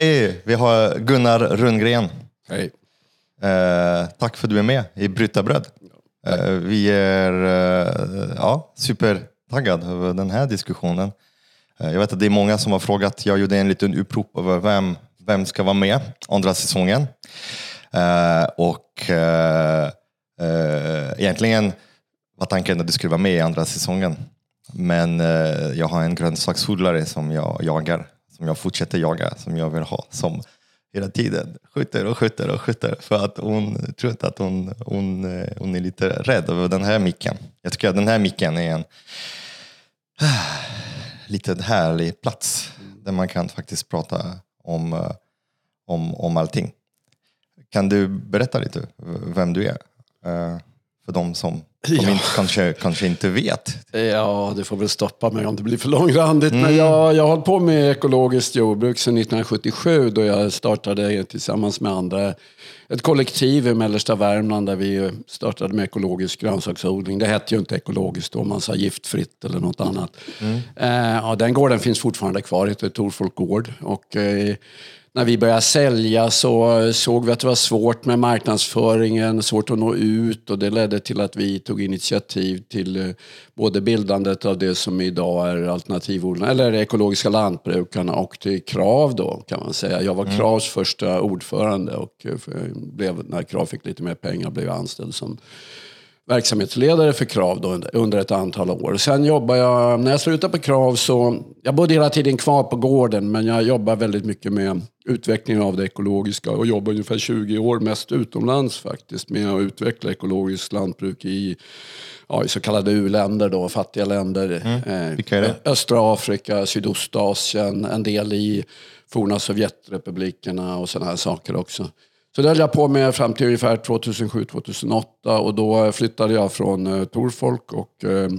Hej, vi har Gunnar Rundgren. Hej. Eh, tack för att du är med i Brytarbröd. Eh, vi är eh, ja, supertaggade över den här diskussionen. Eh, jag vet att det är många som har frågat, jag gjorde en liten upprop över vem, vem ska vara med andra säsongen. Eh, och eh, eh, egentligen var tanken att du skulle vara med i andra säsongen. Men jag har en grönsaksodlare som jag jagar, som jag fortsätter jaga, som jag vill ha som hela tiden skjuter och skjuter och skjuter för att hon tror inte att hon, hon, eh, hon är lite rädd över den här micken. Jag tycker att den här micken är en lite härlig plats där man kan faktiskt prata om, eh, om, om allting. Kan du berätta lite vem du är? Eh, för de som Ja. inte, kanske, kanske inte vet. Ja, du får väl stoppa mig om det blir för långrandigt. Men jag, jag har hållit på med ekologiskt jordbruk sedan 1977 då jag startade tillsammans med andra ett kollektiv i mellersta Värmland där vi startade med ekologisk grönsaksodling. Det hette ju inte ekologiskt då, man sa giftfritt eller något annat. Eh, ja, den gården finns fortfarande kvar, heter Torfolk gård. Och, eh, när vi började sälja så såg vi att det var svårt med marknadsföringen, svårt att nå ut och det ledde till att vi tog initiativ till eh, både bildandet av det som idag är alternativodlarna, eller ekologiska lantbrukarna och till KRAV då kan man säga. Jag var KRAVs första ordförande och eh, blev, när KRAV fick lite mer pengar blev jag anställd som verksamhetsledare för Krav då under- under ett antal år. Sen jobbar jag, när jag slutade på Krav så, jag bodde hela tiden kvar på gården men jag jobbar väldigt mycket med utveckling av det ekologiska och jobbar ungefär 20 år mest utomlands faktiskt med att utveckla ekologiskt lantbruk i, ja, i så kallade u-länder då, fattiga länder. Eh, är det? Östra Afrika, Sydostasien, en del i forna Sovjetrepublikerna och sådana här saker också. Så det höll jag på med fram till ungefär 2007-2008 och då flyttade jag från eh, Torfolk och eh,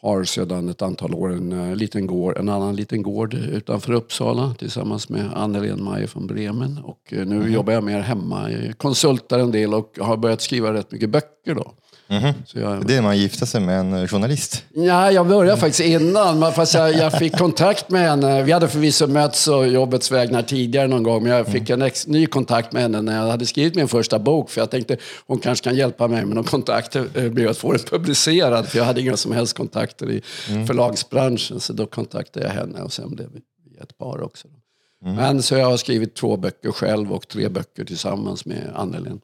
har sedan ett antal år en, eh, liten gård, en annan liten gård utanför Uppsala tillsammans med Annelien Meijer från Bremen. Och eh, nu jobbar jag mer hemma, jag konsultar en del och har börjat skriva rätt mycket böcker då. Så jag, Det är när man gifter sig med en eh, journalist. Ja, jag började faktiskt innan. men Fast jag, jag fick kontakt med henne. Vi hade förvisso mötts och jobbets vägnar tidigare någon gång. Men jag fick en ex, ny kontakt med henne när jag hade skrivit min första bok. För jag tänkte hon kanske kan hjälpa mig med någon kontakt. eh, med att få den publicerad. För jag hade inga som helst kontakter i förlagsbranschen. Så då kontaktade jag henne och sen blev vi ett par också. Men så jag har skrivit två böcker själv och tre böcker tillsammans med Annelien.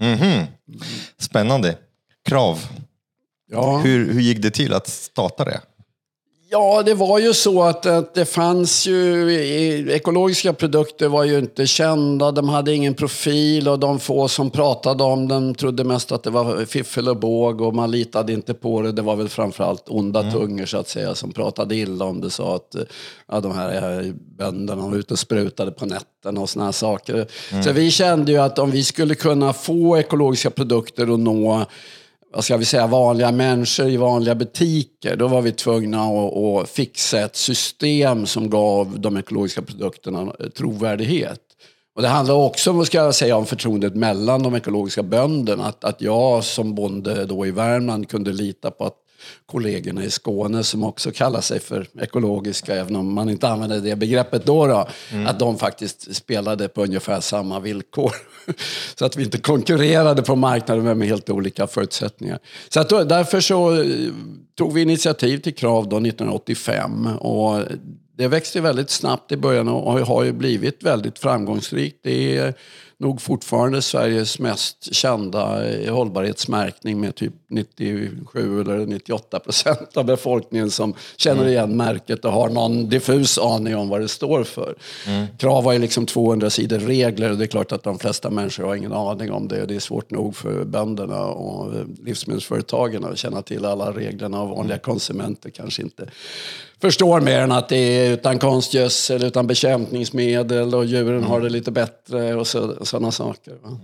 Mhm. Spännande. Krav. Ja. Hur, hur gick det till att starta det? Ja, det var ju så att, att det fanns ju... Ekologiska produkter var ju inte kända, de hade ingen profil och de få som pratade om dem trodde mest att det var fiffel och båg och man litade inte på det. Det var väl framförallt onda tungor så att säga som pratade illa om det. Sa att ja, de här eh, bönderna var ute och sprutade på nätterna och såna här saker. Så vi kände ju att om vi skulle kunna få ekologiska produkter att nå vad ska vi säga, vanliga människor i vanliga butiker. Då var vi tvungna att, att fixa ett system som gav de ekologiska produkterna eh, trovärdighet. Och det handlar också vad ska jag säga, om förtroendet mellan de ekologiska bönderna. Att, att jag som bonde då i Värmland kunde lita på att kollegorna i Skåne som också kallar sig för ekologiska, även om man inte använder det begreppet då, då att de faktiskt spelade på ungefär samma villkor. så att vi inte konkurrerade på marknaden men med helt olika förutsättningar. Så att då, därför så eh, tog vi initiativ till Krav då 1985 och det växte väldigt snabbt i början och har ju blivit väldigt framgångsrikt. Det är nog fortfarande Sveriges mest kända hållbarhetsmärkning med typ 97 eller 98 procent av befolkningen som känner igen märket och har någon diffus aning om vad det står för. Krav har ju liksom 200 sidor regler och det är klart att de flesta människor har ingen aning om det. Det är svårt nog för bönderna och livsmedelsföretagen att känna till alla reglerna och vanliga konsumenter kanske inte förstår mer än att det är utan konstgödsel, utan bekämpningsmedel och djuren har det lite bättre och så, sådana saker. Va?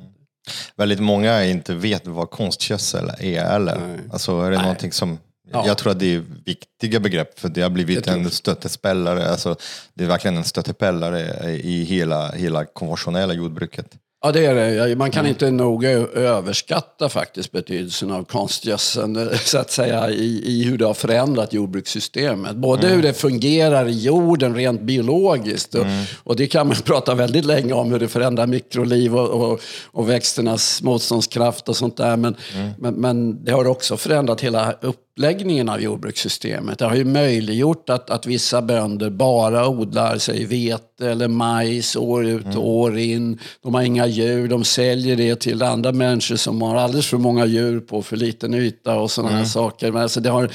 Väldigt många inte vet vad konstgödsel är eller? Alltså är det någonting som... Ja. Jag tror att det är viktiga begrepp för det har blivit en stöttespelare. Alltså, det är verkligen en stöttepelare i hela, hela konventionella jordbruket. Ja, det är det. Man kan inte nog överskatta faktiskt betydelsen av konstgödseln så att säga, i, i hur det har förändrat jordbrukssystemet. Både mm. hur det fungerar i jorden rent biologiskt och, mm. och, det kan man prata väldigt länge om, hur det förändrar mikroliv och, och, och växternas motståndskraft och sånt där. Men, mm. men, men, det har också förändrat hela upp uppläggningen av jordbrukssystemet. Det har ju möjliggjort att, att vissa bönder bara odlar sig vete eller majs år ut och mm. år in. De har inga djur, de säljer det till andra människor som har alldeles för många djur på för liten yta och sådana mm. här saker. Men alltså det har,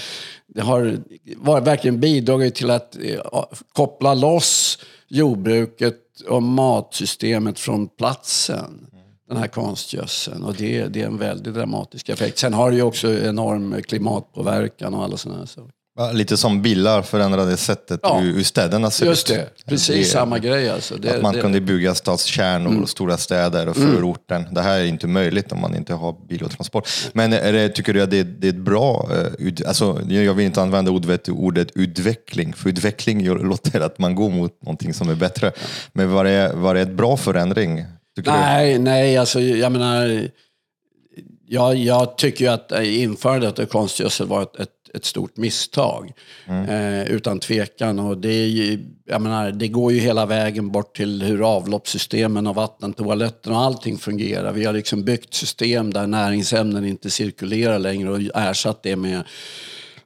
det har var, verkligen bidragit till att ja, koppla loss jordbruket och matsystemet från platsen den här konstgödseln. Och det, det är en väldigt dramatisk effekt. Sen har det ju också enorm klimatpåverkan och alla sådana här saker. Ja, lite som bilar förändrade sättet ja. hur städerna ser Just ut. Det, precis det, samma grej. Alltså. Det, att man det, kunde bygga stadskärnor, mm. stora städer och mm. förorten. Mm. Det här är inte möjligt om man inte har bil och transport. Men är det, tycker du att det, är ett bra, uh, alltså, jag vill inte använda ordet, ordet utveckling, för utveckling låter att man går mot någonting som är bättre. Men var det, var det ett bra förändring? nej, du? nej, alltså jag menar, jag, jag tycker ju att införandet av konstgödsel var ett, ett, ett stort misstag. Mm. Eh, utan tvekan. Och det, ju, menar, det går ju hela vägen bort till hur avloppssystemen och vattentoaletten och allting fungerar. Vi har liksom byggt system där näringsämnen inte cirkulerar längre och ersatt det med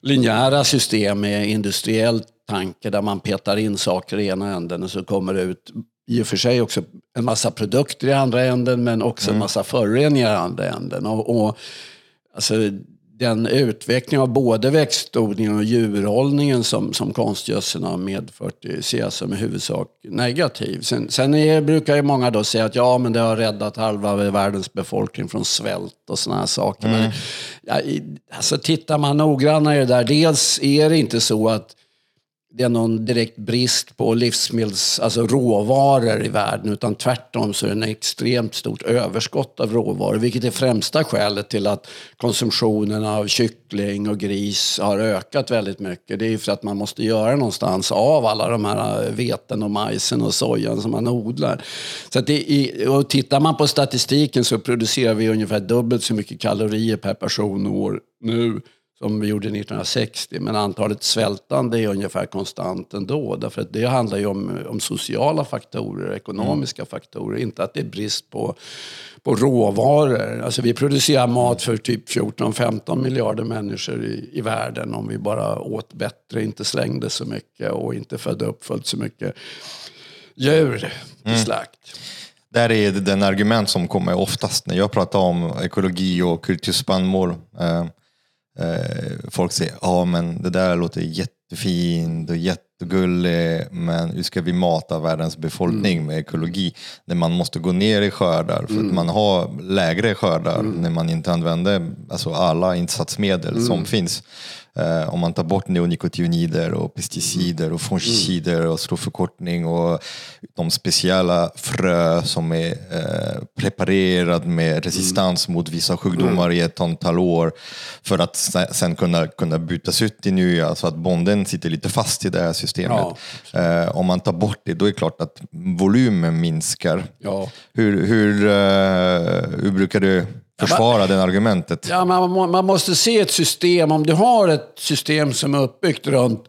linjära system med industriell tanke där man petar in saker i ena änden och så kommer det ut i och för sig också en massa produkter i andra änden men också mm. en massa föroreningar i andra änden. Och, och, alltså, den utveckling av både växtodlingen och djurhållningen som, som konstgödseln har medfört ser jag som i huvudsak negativ. Sen, sen är, brukar ju många då säga att ja, men det har räddat halva världens befolkning från svält och sådana här saker. Mm. Men, ja, alltså, tittar man noggrannare där, dels är det inte så att det är någon direkt brist på livsmedels, alltså råvaror i världen utan tvärtom så är det ett extremt stort överskott av råvaror vilket är främsta skälet till att konsumtionen av kyckling och gris har ökat väldigt mycket. Det är för att man måste göra någonstans av alla de här eh, veten och majsen och sojan som man odlar. Så att det, och tittar man på statistiken så producerar vi ungefär dubbelt så mycket kalorier per person och år nu som vi gjorde 1960. Men antalet svältande är ungefär konstant ändå. Därför att det handlar ju om, om sociala faktorer, ekonomiska mm. faktorer. Inte att det är brist på, på råvaror. Alltså vi producerar mat för typ 14-15 miljarder människor i, i världen. Om vi bara åt bättre, inte slängde så mycket och inte födde upp fullt så mycket djur till mm. slakt. Där är den argument som kommer oftast när jag pratar om ekologi och kulturspannmål. Eh, folk säger ja men det där låter jättefint och jättegulligt men hur ska vi mata världens befolkning mm. med ekologi när man måste gå ner i skördar för mm. att man har lägre skördar mm. när man inte använder alltså alla insatsmedel som mm. finns. Eh, om man tar bort neonikotinoider och pesticider och fungicider och stråförkortning och de speciella frö som är eh, preparerad med resistans mot vissa sjukdomar i ett antal år för att sen kunna, kunna bytas ut i nya så att bonden sitter lite fast i det här systemet. Ja, eh, om man tar bort det, då är det klart att volymen minskar. Ja. Hur, hur, eh, hur brukar du försvara det argumentet. Ja, man, man måste se ett system. Om du har ett system som är uppbyggt runt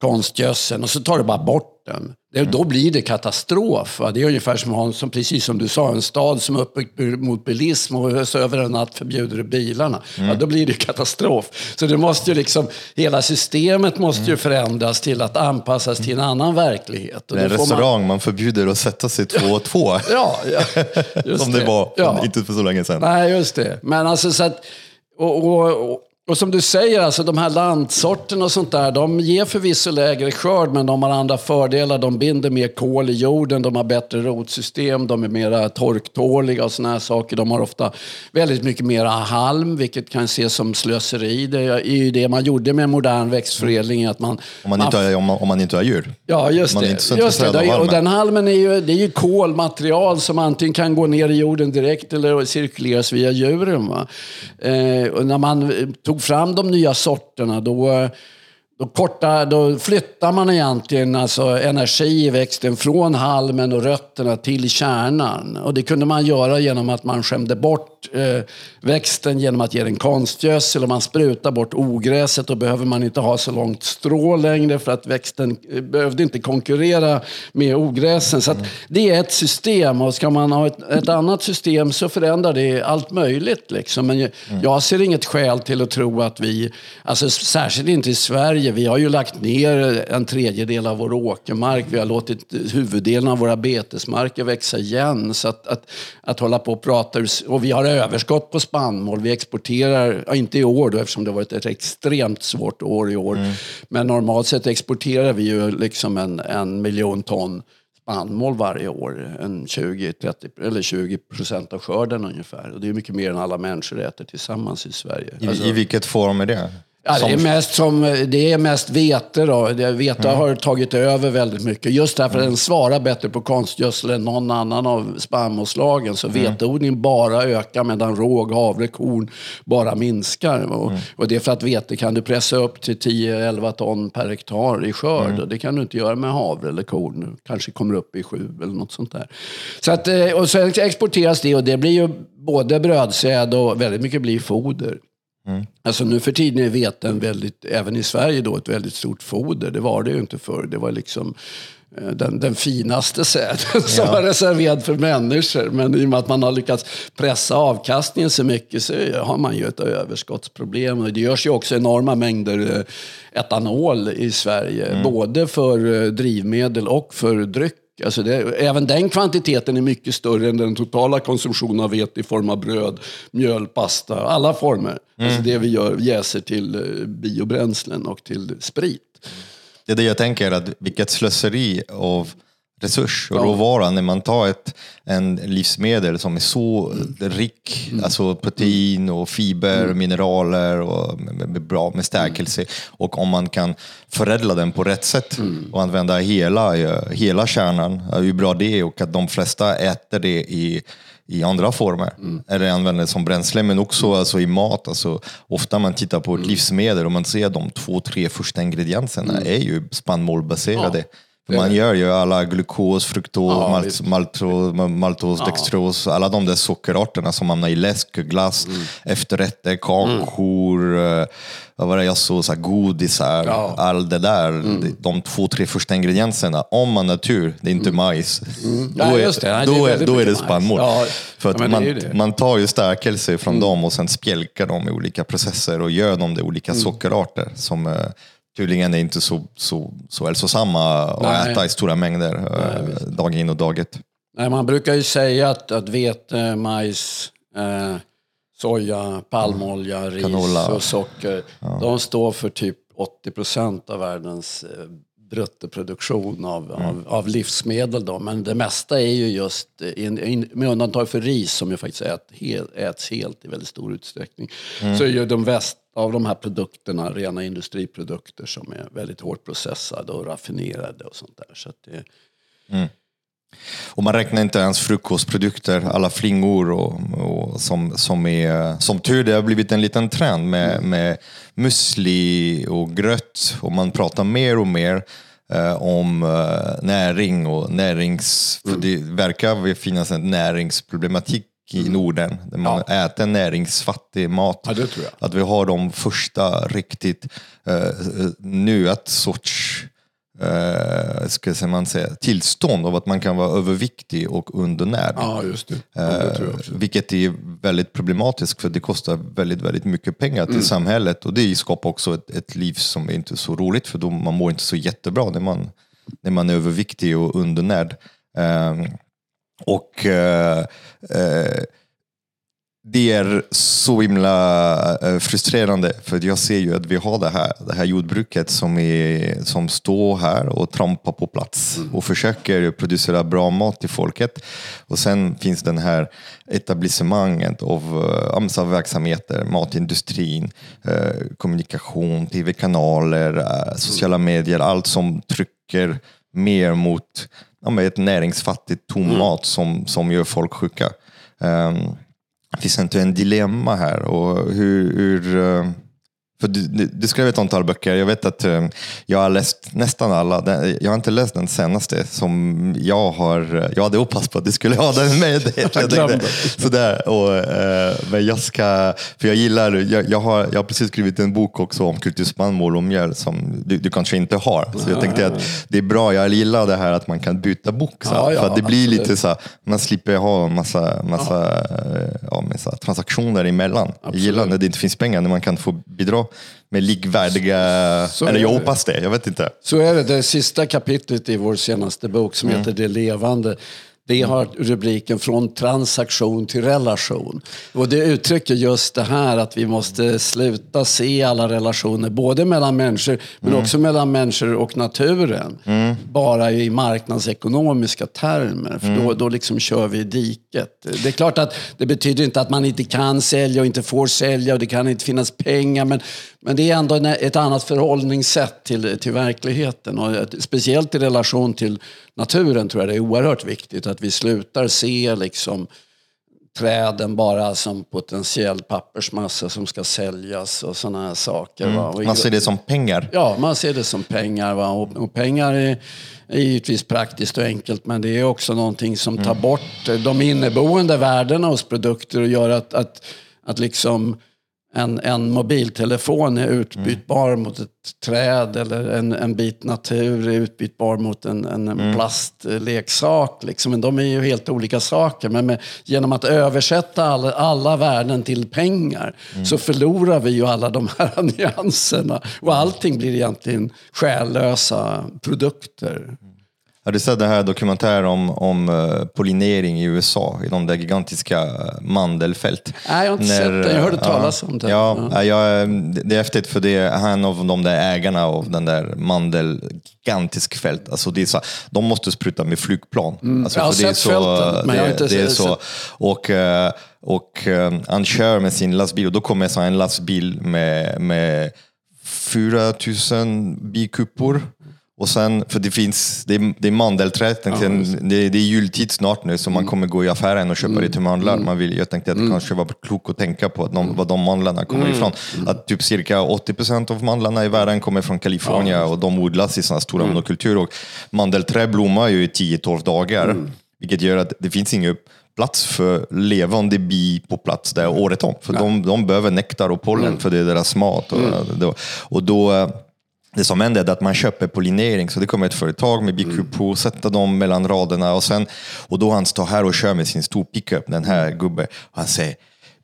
konstgödseln och så tar du bara bort den. Det, då blir det katastrof. Va? Det är ungefär som, som, precis som du sa, en stad som är uppbyggd mot bilism och så över en natt förbjuder du bilarna. Mm. Ja, då blir det katastrof. Så det måste ju liksom, hela systemet måste mm. ju förändras till att anpassas till en annan verklighet. Och det är en restaurang, man... man förbjuder att sätta sig två och två. ja, ja, som det, det var ja. inte för så länge sedan. Nej, just det. Men alltså så att, och, och, och och som du säger, alltså, de här landsorterna och sånt där, de ger förvisso lägre skörd, men de har andra fördelar. De binder mer kol i jorden, de har bättre rotsystem, de är mer torktåliga och såna här saker. De har ofta väldigt mycket mer halm, vilket kan ses som slöseri. Det är ju det man gjorde med modern växtförädling. Att man, om, man inte har, om, man, om man inte har djur? Ja, just det. Just det. Och den halmen är ju, det är ju kolmaterial som antingen kan gå ner i jorden direkt eller cirkuleras via djuren. Eh, och när man tog tog fram de nya sorterna då, eh, då, korta, då flyttar man egentligen alltså energi i växten från halmen och rötterna till kärnan. Och det kunde man göra genom att man skämde bort eh, växten genom att ge den konstgödsel och man sprutar bort ogräset. Då behöver man inte ha så långt strå längre för att växten eh, behövde inte konkurrera med ogräsen. Så det är ett system och ska man ha ett, ett, annat system så förändrar det allt möjligt. Liksom. Men jag, jag ser inget skäl till att tro att vi, alltså särskilt inte i Sverige, vi har ju lagt ner en tredjedel av vår åkermark. Vi har låtit huvuddelen av våra betesmarker växa igen. Så att, att, att hålla på och prata, och vi har överskott på spannmål. Vi exporterar, ja, inte i år då eftersom det har varit ett extremt svårt år i år. Mm. Men normalt sett exporterar vi ju liksom en, en miljon ton spannmål varje år. En 20, 30, eller 20 procent av skörden ungefär. Och det är mycket mer än alla människor äter tillsammans i Sverige. I, alltså, i vilket form är det? Ja, det, är mest som, det är mest vete. Då. Vete mm. har tagit över väldigt mycket. Just därför mm. den svarar bättre på konstgödsel än någon annan av spannmålsslagen. Så mm. veteodling bara ökar medan råg, havre, korn bara minskar. Och, mm. och det är för att vete kan du pressa upp till 10-11 ton per hektar i skörd. Mm. Och det kan du inte göra med havre eller korn. Kanske kommer upp i 7 eller något sånt där. Så att, eh, och sen exporteras det och det blir ju både brödsäd och väldigt mycket blir foder. Mm. Alltså nu för tiden är veten väldigt, även i Sverige då, ett väldigt stort foder. Det var det ju inte förr. Det var liksom eh, den, den finaste säden som ja. var reserverad för människor. Men i och med att man har lyckats pressa avkastningen så mycket så har man ju ett överskottsproblem. Det görs ju också enorma mängder eh, etanol i Sverige. Mm. Både för eh, drivmedel och för dryck. Alltså det, även den kvantiteten är mycket större än den totala konsumtionen av vete i form av bröd, mjöl, pasta, alla former. Mm. Alltså det vi gör, jäser till eh, biobränslen och till sprit. Det är det jag tänker, att vilket slöseri av resurs och ja. råvara när man tar ett en livsmedel som är så mm. rik, mm. alltså protein och fiber, mm. mineraler och med, med bra med stärkelse. Och om man kan förädla den på rätt sätt mm. och använda hela, hela kärnan, hur bra det är och att de flesta äter det i i andra former. Mm. Eller använder det som bränsle, men också alltså, i mat. Alltså, ofta man tittar på ett mm. livsmedel och man ser de två, tre första ingredienserna mm. är ju spannmålbaserade. Ja. Man gör ju alla glukos, fruktos, ja, malt, maltos, maltos, ja. dextros, alla de där sockerarterna som hamnar i läsk, glass, mm. efterrätter, kakor, mm. vad var det jag såg, så här, godisar, ja. allt det där. Mm. De två, tre första ingredienserna. Om man har tur, det är inte mm. majs. Mm. Då, är, det. då, är, då är det spannmål. För att man, man tar ju stärkelse från mm. dem och sen spjälkar dem i olika processer och gör dem till olika sockerarter som eh, tydligen är inte så, så, så hälsosamma att äta i stora mängder Nej, eh, dag in och dag ut. Nej, man brukar ju säga att, att vete, majs, eh, soja, palmolja, mm. ris Canola. och socker, ja. de står för typ 80 procent av världens eh, bruttoproduktion av, mm. av, av, livsmedel. Då. Men det mesta är ju just, in, in, med undantag för ris som ju faktiskt ät, hel, äts helt i väldigt stor utsträckning, mm. så är ju de väst, av de här produkterna rena industriprodukter som är väldigt hårt processade och raffinerade och sånt där. Så det, mm. Och man räknar inte ens frukostprodukter, alla flingor och, och som, som är, som tur det har blivit en liten trend med, mm. med müsli och gröt och man pratar mer och mer eh, om eh, näring och närings... Mm. För det verkar finnas en näringsproblematik i mm. Norden. Där man ja. äter näringsfattig mat. Ja, att vi har de första riktigt uh, nu ett sorts uh, ska man säga, tillstånd av att man kan vara överviktig och undernärd. Ja, just det. det uh, vilket är väldigt problematiskt för det kostar väldigt, väldigt mycket pengar till mm. samhället och det skapar också ett, ett liv som är inte är så roligt för då man mår inte så jättebra när man, när man är överviktig och undernärd. Uh, och eh, eh, det är så himla eh, frustrerande för jag ser ju att vi har det här, det här jordbruket som, är, som står här och trampar på plats mm. och försöker producera bra mat till folket. Och sen finns den här etablissemanget av uh, verksamheter, matindustrin, uh, kommunikation, tv-kanaler, uh, sociala medier, allt som trycker mer mot ja, ett näringsfattigt tom mm. mat som, som gör folk sjuka. Um, finns inte en dilemma här? Och hur, hur eh, för du, du, du skrev ett antal böcker. Jag vet att um, jag har läst nästan alla. Den, jag har inte läst den senaste som jag har. Jag hade hoppats på att du skulle ha den med. jag sådär. Och, uh, men jag ska, för jag gillar, jag, jag, har, jag har precis skrivit en bok också om kulturspannmål och mjöl som du, du kanske inte har. Så jag tänkte att det är bra, jag gillar det här att man kan byta bok. Så, ja, ja, för det blir absolut. lite så man slipper ha massa, massa, ja. massa transaktioner emellan. Absolut. Jag gillar när det inte finns pengar, när man kan få bidra med likvärdiga, så eller jag hoppas det, jag vet inte. Så är det, det sista kapitlet i vår senaste bok som mm. heter Det levande. Det har rubriken Från transaktion till relation. Och det uttrycker just det här att vi måste sluta se alla relationer, både mellan människor men mm. också mellan människor och naturen. Mm. Bara i marknadsekonomiska termer. För mm. då, då liksom kör vi i diket. Det är klart att det betyder inte att man inte kan sälja och inte får sälja och det kan inte finnas pengar. Men, men det är ändå ett annat förhållningssätt till, till verkligheten. Och speciellt i relation till naturen tror jag det är oerhört viktigt att vi slutar se liksom träden bara som potentiell pappersmassa som ska säljas och sådana här saker. Mm. Man ser det som pengar? Ja, man ser det som pengar. Va? Och, och pengar är, är givetvis praktiskt och enkelt men det är också någonting som tar mm. bort de inneboende värdena hos produkter och gör att, att, att liksom en, en mobiltelefon är utbytbar mm. mot ett träd eller en, en bit natur är utbytbar mot en, en mm. plastleksak. Liksom. Men de är ju helt olika saker. Men med, genom att översätta alla, alla värden till pengar mm. så förlorar vi ju alla de här nyanserna. Och allting blir egentligen själlösa produkter. Har du sett den här dokumentären om, om uh, pollinering i USA, i de där gigantiska uh, mandelfält? Nej, jag har inte När, sett det. Jag hörde talas uh, om det. Ja, ja. Det är häftigt för det är han av de där ägarna av den där mandel, gigantisk fält. Alltså det är så, de måste spruta med flygplan. Mm. Alltså, jag har sett så, fälten, men jag har inte det, det så. Och, och han kör med sin lastbil och då kommer så en lastbil med, med 4000 bikupor och sen, för det finns, det är, det är mandelträd, ja, det, det är jultid snart nu så man mm. kommer gå i affären och köpa mm. lite mandlar. Mm. Man vill, jag tänkte att det mm. kanske var klokt att tänka på att de, var de mandlarna kommer mm. ifrån. Mm. Att typ cirka 80% av mandlarna i världen kommer från Kalifornien ja. och de odlas i sådana stora mm. monokulturer. Och mandelträd blommar ju i 10-12 dagar, vilket gör att det finns ingen plats för levande bi på plats där året om. För ja. de, de behöver nektar och pollen för det är deras mat. Och, och då, och då det som händer är att man köper pollinering, så det kommer ett företag med bikupo, mm. sätter dem mellan raderna och sen, och då han står här och kör med sin stor pickup, den här mm. gubben, och han säger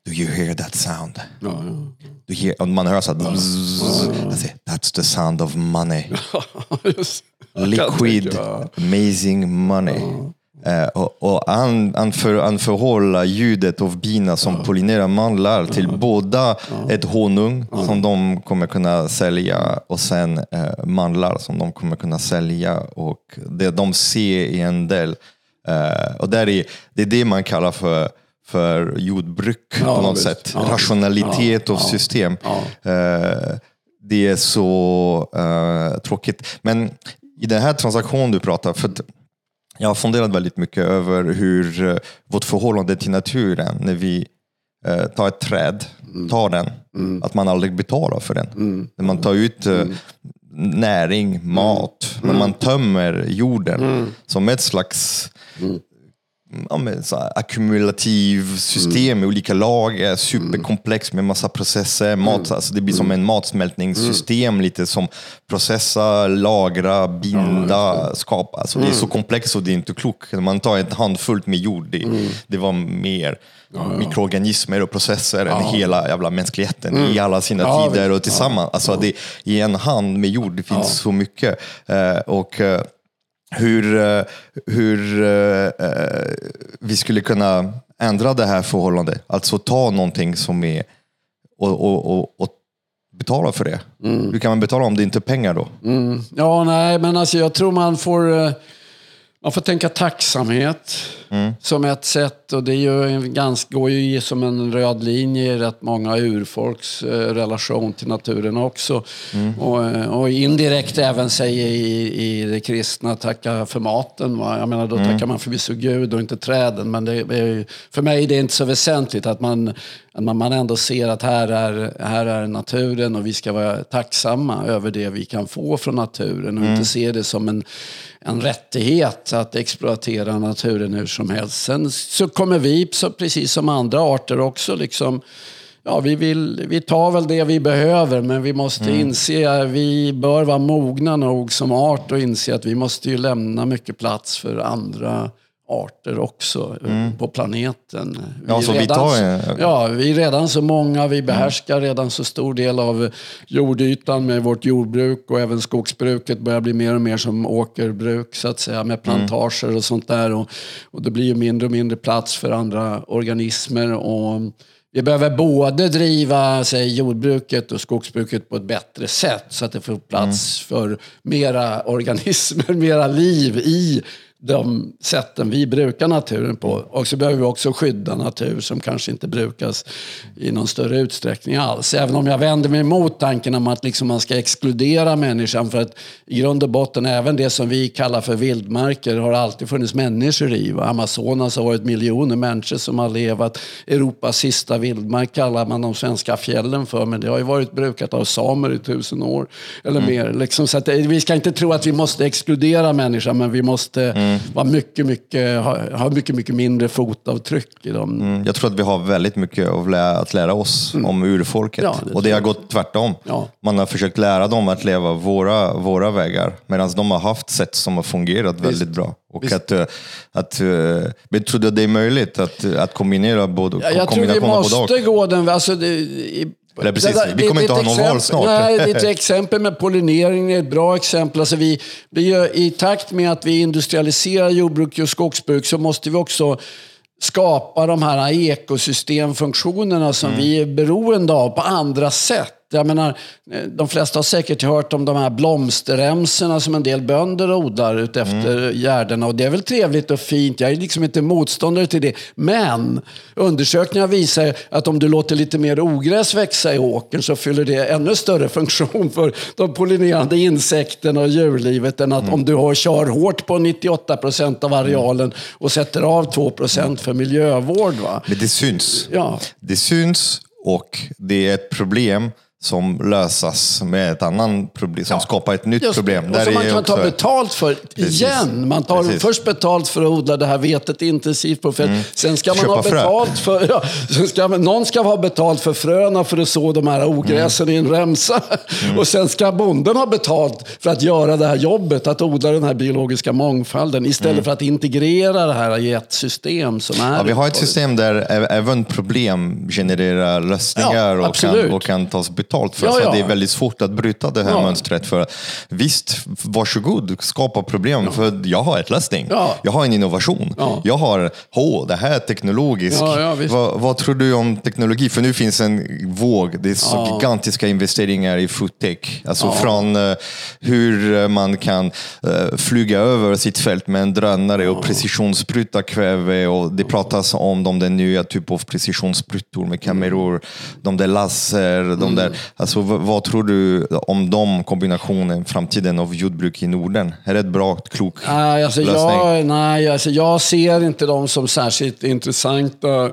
Do you hear that sound? Ja, ja. Du hear, och man hör så här, ja, ja. säger, That's the sound of money. Liquid, amazing money. Eh, och, och han, han, för, han förhåller ljudet av bina som ja. pollinerar mandlar till ja. båda ja. ett honung som de kommer kunna sälja och sen eh, mandlar som de kommer kunna sälja. Och det de ser i en del. Eh, och där är, det är det man kallar för för jordbruk på något visst. sätt. Rationalitet av system. Eh, det är så uh, tråkigt. Men i den här transaktionen du pratar, för jag har funderat väldigt mycket över hur eh, vårt förhållande till naturen, när vi eh, tar ett träd, mm. tar den, mm. att man aldrig betalar för den. Mm. När man tar ut eh, mm. näring, mat, när man tömmer jorden mm. som ett slags mm ja, med så ackumulativ system med olika lager, superkomplex med massa processer. Mat, alltså det blir som en matsmältningssystem lite som processa, lagra, binda, skapa. Alltså det är så komplext och det är inte klokt. Man tar ett handfullt med jord, det, det var mer mikroorganismer och processer än hela jävla mänskligheten i alla sina tider och tillsammans. Alltså det, I en hand med jord, det finns så mycket. Uh, och hur, eh, hur uh, vi skulle kunna ändra det här förhållandet. Alltså ta någonting som är och, och, och, och betala för det. Mm. Hur kan man betala om det inte är pengar då? Mm. Ja, nej, men alltså jag tror man får, man får tänka tacksamhet. Som ett sätt. Och det ju ganska, går ju som en röd linje i rätt många urfolks eh, relation till naturen också. Och, eh, och indirekt även säger i, i det kristna, tacka för maten. Va? Jag menar, då tackar man förvisso Gud och inte träden. Men det är, för mig är det inte så väsentligt att man, att man, man ändå ser att här är, här är naturen och vi ska vara tacksamma över det vi kan få från naturen och inte se det som en, en rättighet att exploatera naturen hur som helst. Sen så kommer vi, så precis som andra arter också, liksom Ja, vi, vill, vi tar väl det vi behöver, men vi måste inse, vi bör vara mogna nog som art och inse att vi måste ju lämna mycket plats för andra arter också eh, på planeten. Ja, är så vi redan tar Ja, vi är redan så många, vi behärskar redan så stor del av jordytan med vårt jordbruk och även skogsbruket börjar bli mer och mer som åkerbruk så att säga med plantager och sånt där. Och, och det blir ju mindre och mindre plats för andra organismer. Och vi behöver både driva säg, jordbruket och skogsbruket på ett bättre sätt så att det får plats för mera organismer, mera liv i de sätten vi brukar naturen på. Och så behöver vi också skydda natur som kanske inte brukas i någon större utsträckning alls. Även om jag vänder mig emot tanken om att liksom man ska exkludera människan. För att i grund och botten, även det som vi kallar för vildmarker har alltid funnits människor i. Va? Amazonas har varit miljoner människor som har levat. Europas sista vildmark kallar man de svenska fjällen för. Men det har ju varit brukat av samer i tusen år eller mer. Liksom, så att, det- vi ska inte tro att vi måste exkludera människan, men vi måste vara mycket, mycket, ha, ha mycket, mycket mindre fotavtryck i dem. Mm, Jag tror att vi har väldigt mycket att lära, oss om urfolket. Ja, det och det har gått tvärtom. Ja. Man har försökt lära dem att leva våra, våra vägar, medan de har haft sätt som har fungerat väldigt bra. Och att, eh, att, eh, men tror du att det är möjligt att, att kombinera både, Ja, jag tror vi måste gå den alltså, det, Eller precis, vi kommer inte ha någon val exempel- snart. Nej, det är ett exempel med pollinering, är ett bra exempel. Alltså vi, vi gör, I takt med att vi industrialiserar jordbruk och skogsbruk så måste vi också skapa de här ekosystemfunktionerna som Mm. vi är beroende av på andra sätt. Jag menar, eh, de flesta har säkert hört om de här blomsterremsorna som en del bönder odlar utefter Mm. gärdena. Och det är väl trevligt och fint. Jag är liksom inte motståndare till det. Men undersökningar visar att om du låter lite mer ogräs växa i åkern så fyller det ännu större funktion för de pollinerande insekterna och djurlivet än att Mm. om du har, kör hårt på 98 procent av arealen och sätter av 2 procent för miljövård. Va? Men det syns. Ja. Det syns och det är ett problem som lösas med ett annat problem, som skapar ett nytt Just problem. Och som man kan ta också- betalt för Precis. igen. Man tar Precis. först betalt för att odla det här vetet intensivt på fält. Sen ska man Köpa ha frö. betalt för... Ja, sen ska, man- någon ska ha betalt för fröna för att så de här ogräsen i en remsa. Och sen ska bonden ha betalt för att göra det här jobbet, att odla den här biologiska mångfalden. Istället för att integrera det här i ett system som är... Ja, vi har ett system där även problem genererar lösningar Ja, och, kan, och kan tas betalt för. Ja, så ja. det är väldigt svårt att bryta det här Ja. mönstret. För visst, varsågod, skapa problem. För jag har ett lösning. Ja. Jag har en innovation. Ja. Jag har, åh, det här är teknologiskt. Visst. vad, tror du om teknologi? För nu finns en våg. Det är så gigantiska investeringar i foodtech. Alltså från eh, hur eh, man kan eh, flyga över sitt fält med en drönare och precisionsspruta kväve. Och det pratas om de där nya typer av precisionssprutor med kameror, de där laser. De Mm. där, alltså, vad, tror du om de kombinationen, framtiden av jordbruk i Norden? Är det ett bra, klok Nej, alltså lösning? jag, nej alltså jag ser inte dem som särskilt intressanta eh,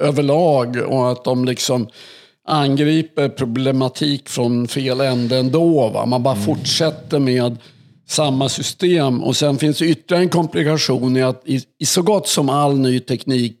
överlag och att de liksom angriper problematik från fel ände ändå. Va? Man bara fortsätter med samma system. Och sen finns det ytterligare en komplikation i att i, i så gott som all ny teknik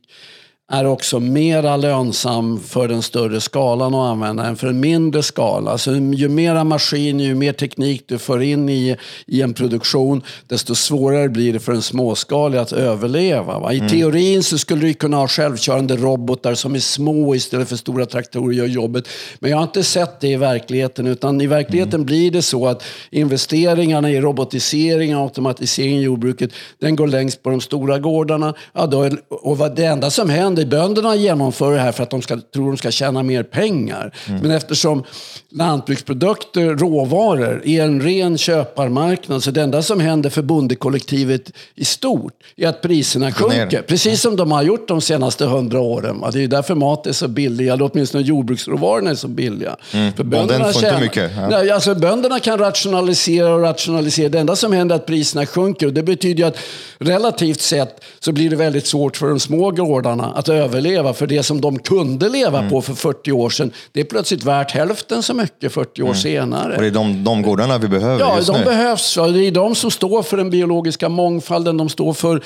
är också mera lönsam för den större skalan att använda än för en mindre skala. Så ju mera maskin, ju mer teknik du för in i, i en produktion, desto svårare blir det för en småskalig att överleva. Va? I teorin så skulle du kunna ha självkörande robotar som är små istället för stora traktorer gör jobbet. Men jag har inte sett det i verkligheten, utan i verkligheten blir det så att investeringarna i robotisering och automatisering i jordbruket, den går längst på de stora gårdarna. Ja, då och vad det enda som händer händer? Bönderna genomför det här för att de ska, tror de ska tjäna mer pengar. Men eftersom lantbruksprodukter, råvaror, är en ren köparmarknad så det enda som händer för bondekollektivet i stort är att priserna sjunker. Precis som de har gjort de senaste hundra åren. va. Det är därför mat är så billig, eller åtminstone jordbruksråvarorna är så billiga. För Bonden får inte tjänar- mycket, ja. Nej, alltså, bönderna kan rationalisera och rationalisera. Det enda som händer är att priserna sjunker. Och det betyder att relativt sett så blir det väldigt svårt för de små gårdarna att överleva. För det som de kunde leva Mm. på för 40 år sedan, det är plötsligt värt hälften så mycket 40 år senare. Mm. Och det är de, de gårdarna vi behöver Ja, just de nu. behövs. va. Det är de som står för den biologiska mångfalden, de står för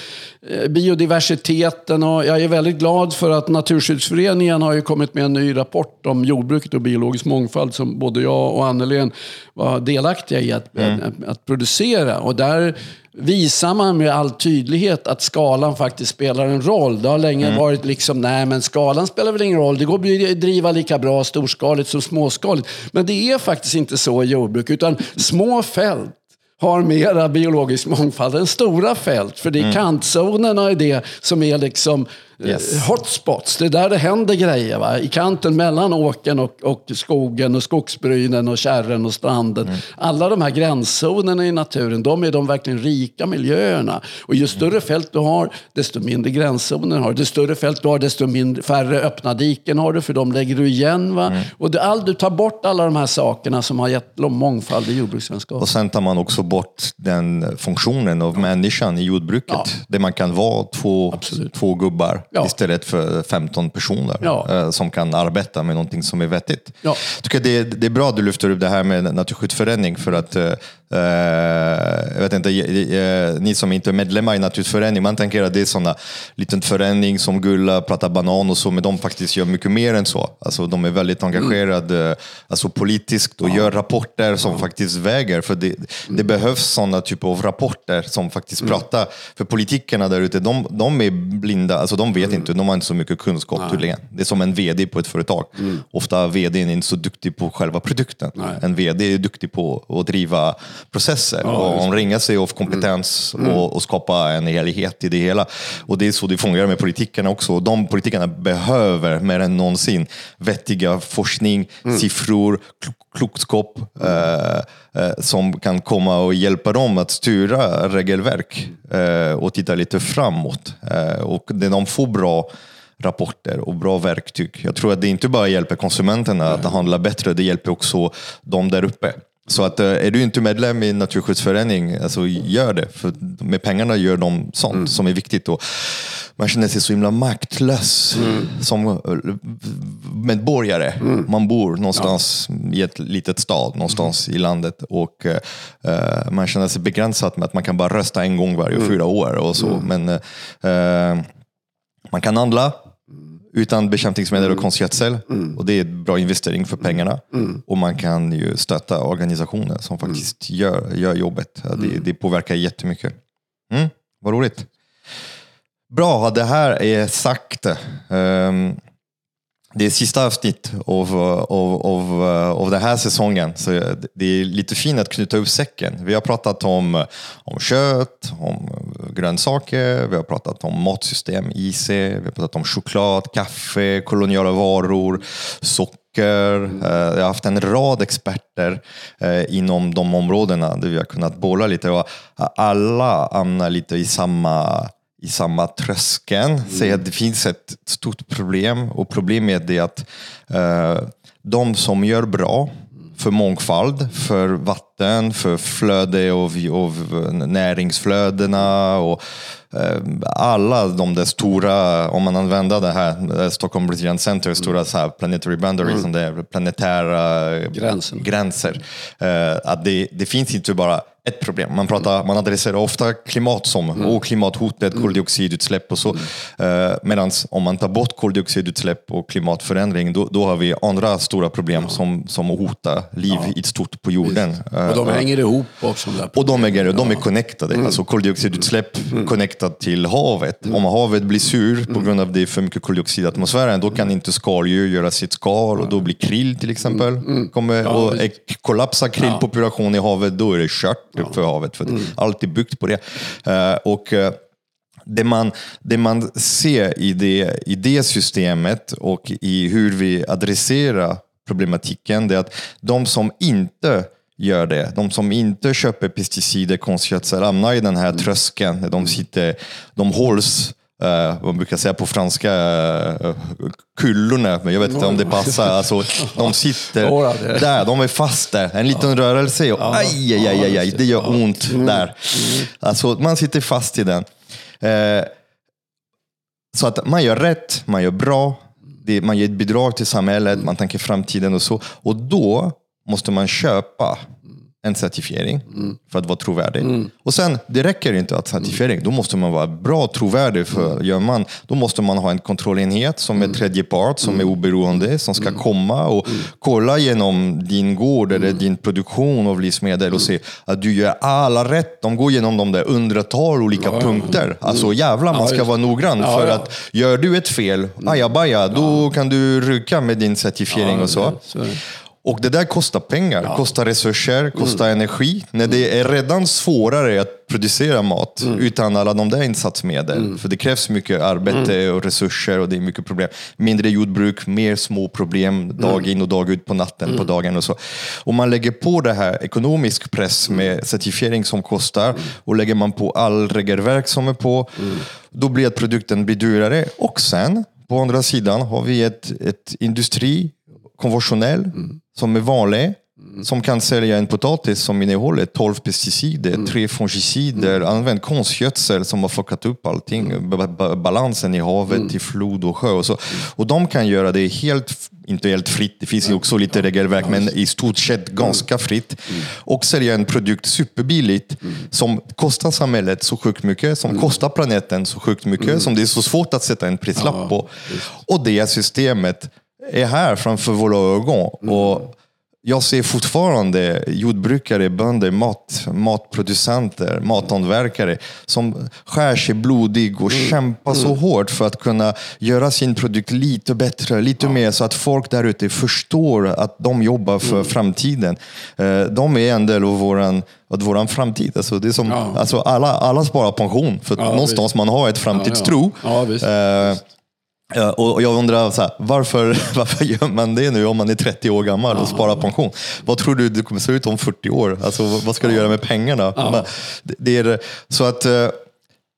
eh, biodiversiteten. Och jag är väldigt glad för att Naturskyddsföreningen har ju kommit med en ny rapport om jordbruket och biologisk mångfald som både jag och Annelien var delaktiga i att, att, att producera. Och där visar man med all tydlighet att skalan faktiskt spelar en roll. Det har länge varit liksom, nej men skalan spelar väl ingen roll. Det går att driva lika bra storskaligt som småskaligt. Men det är faktiskt inte så i jordbruk, utan små fält har mera biologisk mångfald än stora fält. För det är kantzonerna i det som är liksom Yes. hotspots. Det är där det händer grejer. Va? I kanten mellan åken och, och skogen och skogsbrynen och kärren och stranden. Alla de här gränszonerna i naturen, de är de verkligen rika miljöerna. Och ju större fält du har, desto mindre gränszoner har du. Ju större fält du har, desto mindre, färre öppna diken har du, för de lägger du igen. Va? Och det, all, du tar bort alla de här sakerna som har gett mångfald i jordbrukslandskapet. Och sen tar man också bort den funktionen av människan i jordbruket. Ja. Där man kan vara två, två gubbar Ja. istället för 15 personer Ja. eh, som kan arbeta med någonting som är vettigt. Ja. Tycker det, det är bra att du lyfter upp det här med Naturskyddsförening för att eh, jag vet inte, ni som inte är medlemmar i Naturskyddsförening, man tänker att det är sådana liten förening som Gulla, pratar banan och så, men de faktiskt gör mycket mer än så. Alltså, de är väldigt engagerade alltså, politiskt och gör rapporter som faktiskt väger. För det, det behövs sådana typer av rapporter som faktiskt pratar. För politikerna där ute, de, de är blinda, alltså de vet inte, de har inte så mycket kunskap tydligen. Det är som en vd på ett företag. Ofta vdn är inte så duktig på själva produkten. En vd är duktig på att driva processer och omringa sig av kompetens och, och skapa en helhet i det hela. Och det är så det fungerar med politikerna också. De politikerna behöver mer än någonsin vettiga forskning, siffror, klo- klokskap eh, eh, som kan komma och hjälpa dem att styra regelverk eh, och titta lite framåt. Eh, och de får bra rapporter och bra verktyg. Jag tror att det inte bara hjälper konsumenterna att handla bättre, det hjälper också de där uppe. Så att, eh, är du inte medlem i Naturskyddsförening, alltså gör det. För med pengarna gör de sånt som är viktigt. Och man känner sig så himla maktlös som eh, medborgare. Man bor någonstans i ett litet stad, någonstans i landet. Och eh, man känner sig begränsad med att man kan bara rösta en gång varje fyra år. och så. Men eh, eh, man kan handla utan bekämpningsmedel och konstgödsel. Och det är en bra investering för pengarna. Och man kan ju stötta organisationer som faktiskt gör, gör jobbet. Ja, Det, det påverkar jättemycket. Mm, vad roligt. Bra, det här är sagt. Um, det är sista avsnitt av, av, av, eh, av den här säsongen. Så det är lite fint att knyta upp säcken. Vi har pratat om, om kött, om grönsaker, vi har pratat om matsystem, IC, vi har pratat om choklad, kaffe, koloniala varor, socker. Eh, jag har haft en rad experter eh, inom de områdena där vi har kunnat bolla lite. Och alla hamnar lite i samma i samma tröskeln, säger att det finns ett stort problem och problemet är att eh, de som gör bra för mångfald, för vatten, för flöde av, av näringsflödena och eh, alla de där stora, om man använder det här, eh, Stockholm Brazilian Center, stora så här planetary boundaries, som det är planetära Gränsen. gränser. Eh, att det, det finns inte bara ett problem. Man, pratar, man adresserar ofta klimat som och klimathotet, koldioxidutsläpp och så. Eh, Medan om man tar bort koldioxidutsläpp och klimatförändring, då, då har vi andra stora problem som, som hotar liv i stort på jorden. Eh, Och de hänger ihop också. och de är, de är connectade. Alltså koldioxidutsläpp connectat till havet. Om havet blir sur på grund av att det är för mycket koldioxid i atmosfären, då kan inte skaldjur göra sitt skal och då blir krill till exempel. Kommer, och kollapsar krillpopulationen i havet, då är det kört för havet. För allt är byggt på det. Eh, och, eh, det man, det man ser i det, i det systemet och i hur vi adresserar problematiken, det är att de som inte gör det, de som inte köper pesticider, konstgödsel, hamnar i den här tröskeln. De, sitter, de hålls Uh, man brukar säga på franska, uh, kullorna, men jag vet inte om det passar. Alltså, de sitter där, de är fast där. En liten rörelse och aj, aj, aj, aj, det gör ont där. Alltså, man sitter fast i den. Uh, så att man gör rätt, man gör bra, det, man ger ett bidrag till samhället, man tänker framtiden och så. Och då måste man köpa en certifiering mm. för att vara trovärdig. Mm. Och sen, det räcker inte att certifiering. Då måste man vara bra trovärdig. För mm. gör man, då måste man ha en kontrollenhet som är tredje part, som är oberoende, som ska mm. komma och kolla genom din gård eller din produktion av livsmedel och se att du gör alla rätt. De går igenom de där hundratal olika punkter. Alltså jävlar, man ska vara noggrann. För att gör du ett fel, ajabaja, då kan du rycka med din certifiering och så. Och det där kostar pengar, ja. kostar resurser, kostar mm. energi. När det är redan svårare att producera mat mm. utan alla de där insatsmedel. Mm. För det krävs mycket arbete mm. och resurser och det är mycket problem. Mindre jordbruk, mer små problem dag mm. in och dag ut på natten, på mm. dagen och så. Om man lägger på det här ekonomisk press med certifiering som kostar och lägger man på all regelverk som är på, då blir att produkten blir dyrare. Och sen, på andra sidan har vi ett, ett industri konventionell, mm. som är vanlig, mm. som kan sälja en potatis som innehåller 12 pesticider, mm. tre fungicider, mm. använd konstgödsel som har fuckat upp allting, mm. balansen i havet, mm. i flod och sjö. Och, så. och de kan göra det helt inte helt fritt, det finns ju också lite regelverk, men i stort sett ganska fritt. Och sälja en produkt superbilligt som kostar samhället så sjukt mycket, som kostar planeten så sjukt mycket, som det är så svårt att sätta en prislapp på. Och det systemet är här framför våra ögon. Mm. Och jag ser fortfarande jordbrukare, bönder, mat, matproducenter, mathantverkare som skär sig blodig och mm. kämpar så mm. hårt för att kunna göra sin produkt lite bättre, lite ja. mer så att folk där ute förstår att de jobbar för mm. framtiden. Eh, de är en del av våran av våran framtid. Alltså det är som, ja. alltså alla, alla sparar pension för ja, någonstans visst. man har ett framtidstro. Ja, ja. Ja, och jag undrar, så här, varför, varför gör man det nu om man är 30 år gammal och sparar pension? Vad tror du det kommer se ut om 40 år? Alltså, vad ska du göra med pengarna? Ja. Det är, så att, eh,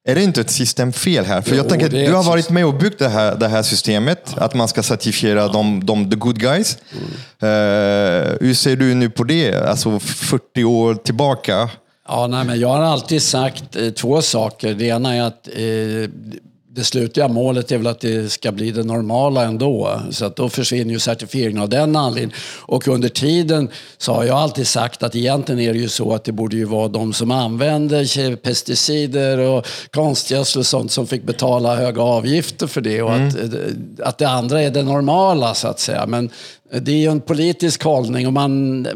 är det inte ett systemfel här? För jo, jag tänker, du har varit med och byggt det här, det här systemet, ja. att man ska certifiera ja. de, de the good guys. Mm. Uh, hur ser du nu på det, alltså 40 år tillbaka? Ja, nej, men jag har alltid sagt eh, två saker. Det ena är att eh, det slutliga målet är väl att det ska bli det normala ändå. Så att då försvinner ju certifieringen av den anledningen. Och under tiden så har jag alltid sagt att egentligen är det ju så att det borde ju vara de som använder pesticider och konstgödsel och sånt som fick betala höga avgifter för det. Och mm. att, att det andra är det normala så att säga. Men det är ju en politisk hållning och man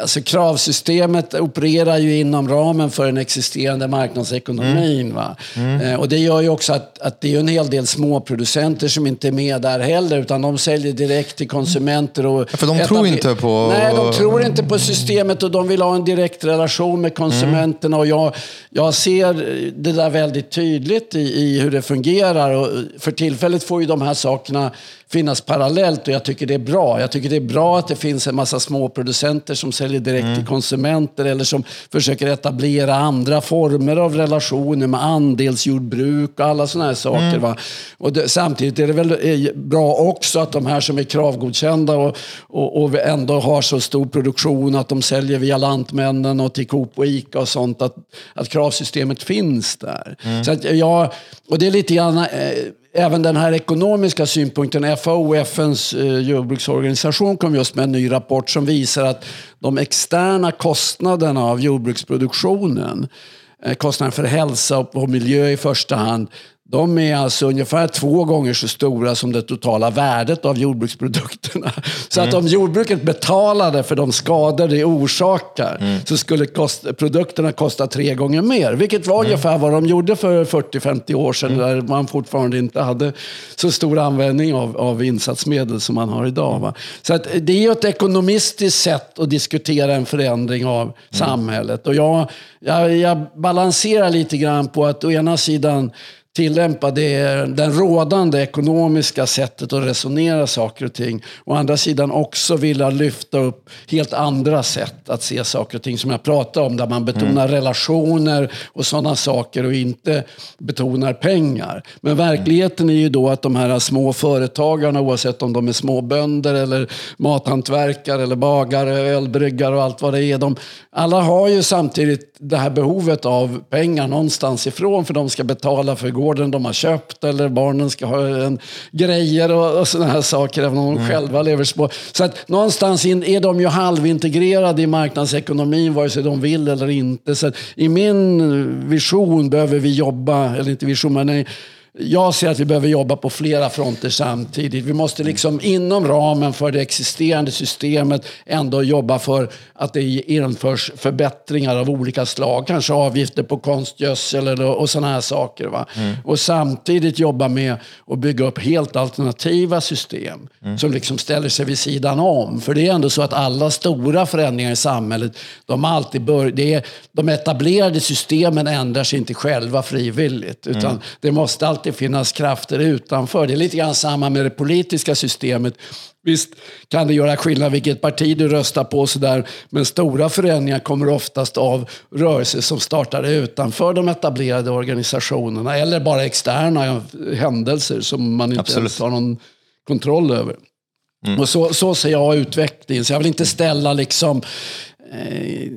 Alltså kravsystemet opererar ju inom ramen för den existerande marknadsekonomin. Mm. Va? Mm. Eh, och det gör ju också att, att det är en hel del småproducenter som inte är med där heller, utan de säljer direkt till konsumenter. Och ja, för de tror inte på... Nej, de tror inte på systemet och de vill ha en direkt relation med konsumenterna. Mm. Och jag, jag ser det där väldigt tydligt i, i hur det fungerar. Och för tillfället får ju de här sakerna finnas parallellt och jag tycker det är bra. Jag tycker det är bra att det finns en massa småproducenter som säljer direkt mm. till konsumenter eller som försöker etablera andra former av relationer med andelsjordbruk och alla sådana här saker. Mm. Va? Och det, samtidigt är det väl eh, bra också att de här som är kravgodkända och, och, och ändå har så stor produktion att de säljer via Lantmännen och till Coop och Ica och sånt, att, att kravsystemet finns där. Mm. Så att jag, och det är lite grann eh, även den här ekonomiska synpunkten. FAO, FNs eh, jordbruksorganisation, kom just med en ny rapport som visar att de externa kostnaderna av jordbruksproduktionen, eh, kostnaden för hälsa och miljö i första hand, de är alltså ungefär två gånger så stora som det totala värdet av jordbruksprodukterna. Så att om jordbruket betalade för de skador det orsakar så skulle kost, produkterna kosta tre gånger mer. Vilket var ungefär vad de gjorde för 40-50 år sedan där man fortfarande inte hade så stor användning av, av insatsmedel som man har idag. Va? Så att det är ju ett ekonomistiskt sätt att diskutera en förändring av samhället. Och jag, jag, jag balanserar lite grann på att å ena sidan tillämpa det den rådande ekonomiska sättet att resonera saker och ting. Å andra sidan också vilja lyfta upp helt andra sätt att se saker och ting som jag pratade om. Där man betonar relationer och sådana saker och inte betonar pengar. Men verkligheten är ju då att de här små företagarna, oavsett om de är småbönder eller mathantverkare eller bagare, ölbryggare och allt vad det är. De, alla har ju samtidigt det här behovet av pengar någonstans ifrån för de ska betala för gården de har köpt eller barnen ska ha en, grejer och, och sådana här saker även om de själva lever små. Så att någonstans in, är de ju halvintegrerade i marknadsekonomin vare sig de vill eller inte. Så att I min vision behöver vi jobba, eller inte vision men nej, jag ser att vi behöver jobba på flera fronter samtidigt. Vi måste liksom inom ramen för det existerande systemet ändå jobba för att det införs förbättringar av olika slag. Kanske avgifter på konstgödsel och sådana här saker. Va? Mm. Och samtidigt jobba med att bygga upp helt alternativa system mm. som liksom ställer sig vid sidan om. För det är ändå så att alla stora förändringar i samhället, de, alltid bör, det är, de etablerade systemen ändrar sig inte själva frivilligt. Utan mm. det måste alltid alltid finnas krafter utanför. Det är lite grann samma med det politiska systemet. Visst kan det göra skillnad vilket parti du röstar på, sådär, men stora förändringar kommer oftast av rörelser som startar utanför de etablerade organisationerna eller bara externa händelser som man inte Absolut. ens har någon kontroll över. Mm. Och så, så ser jag utvecklingen, så jag vill inte ställa liksom eh,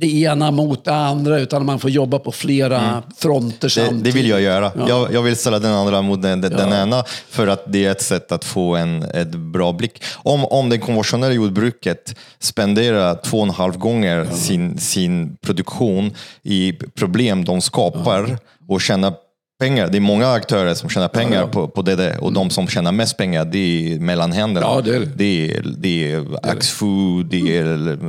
det ena mot det andra, utan man får jobba på flera mm. fronter samtidigt. Det, det, vill jag göra. Ja. Jag, jag, vill ställa den andra mot den, den ja. ena, för att det är ett sätt att få en ett bra blick. Om, om det konventionella jordbruket spenderar två och en halv gånger ja. sin, sin produktion i problem de skapar och tjänar pengar. Det är många aktörer som tjänar pengar ja, ja. På, på det och de som tjänar mest pengar det är mellanhänderna. Ja, det, är det. Det, är, det är Axfood, det är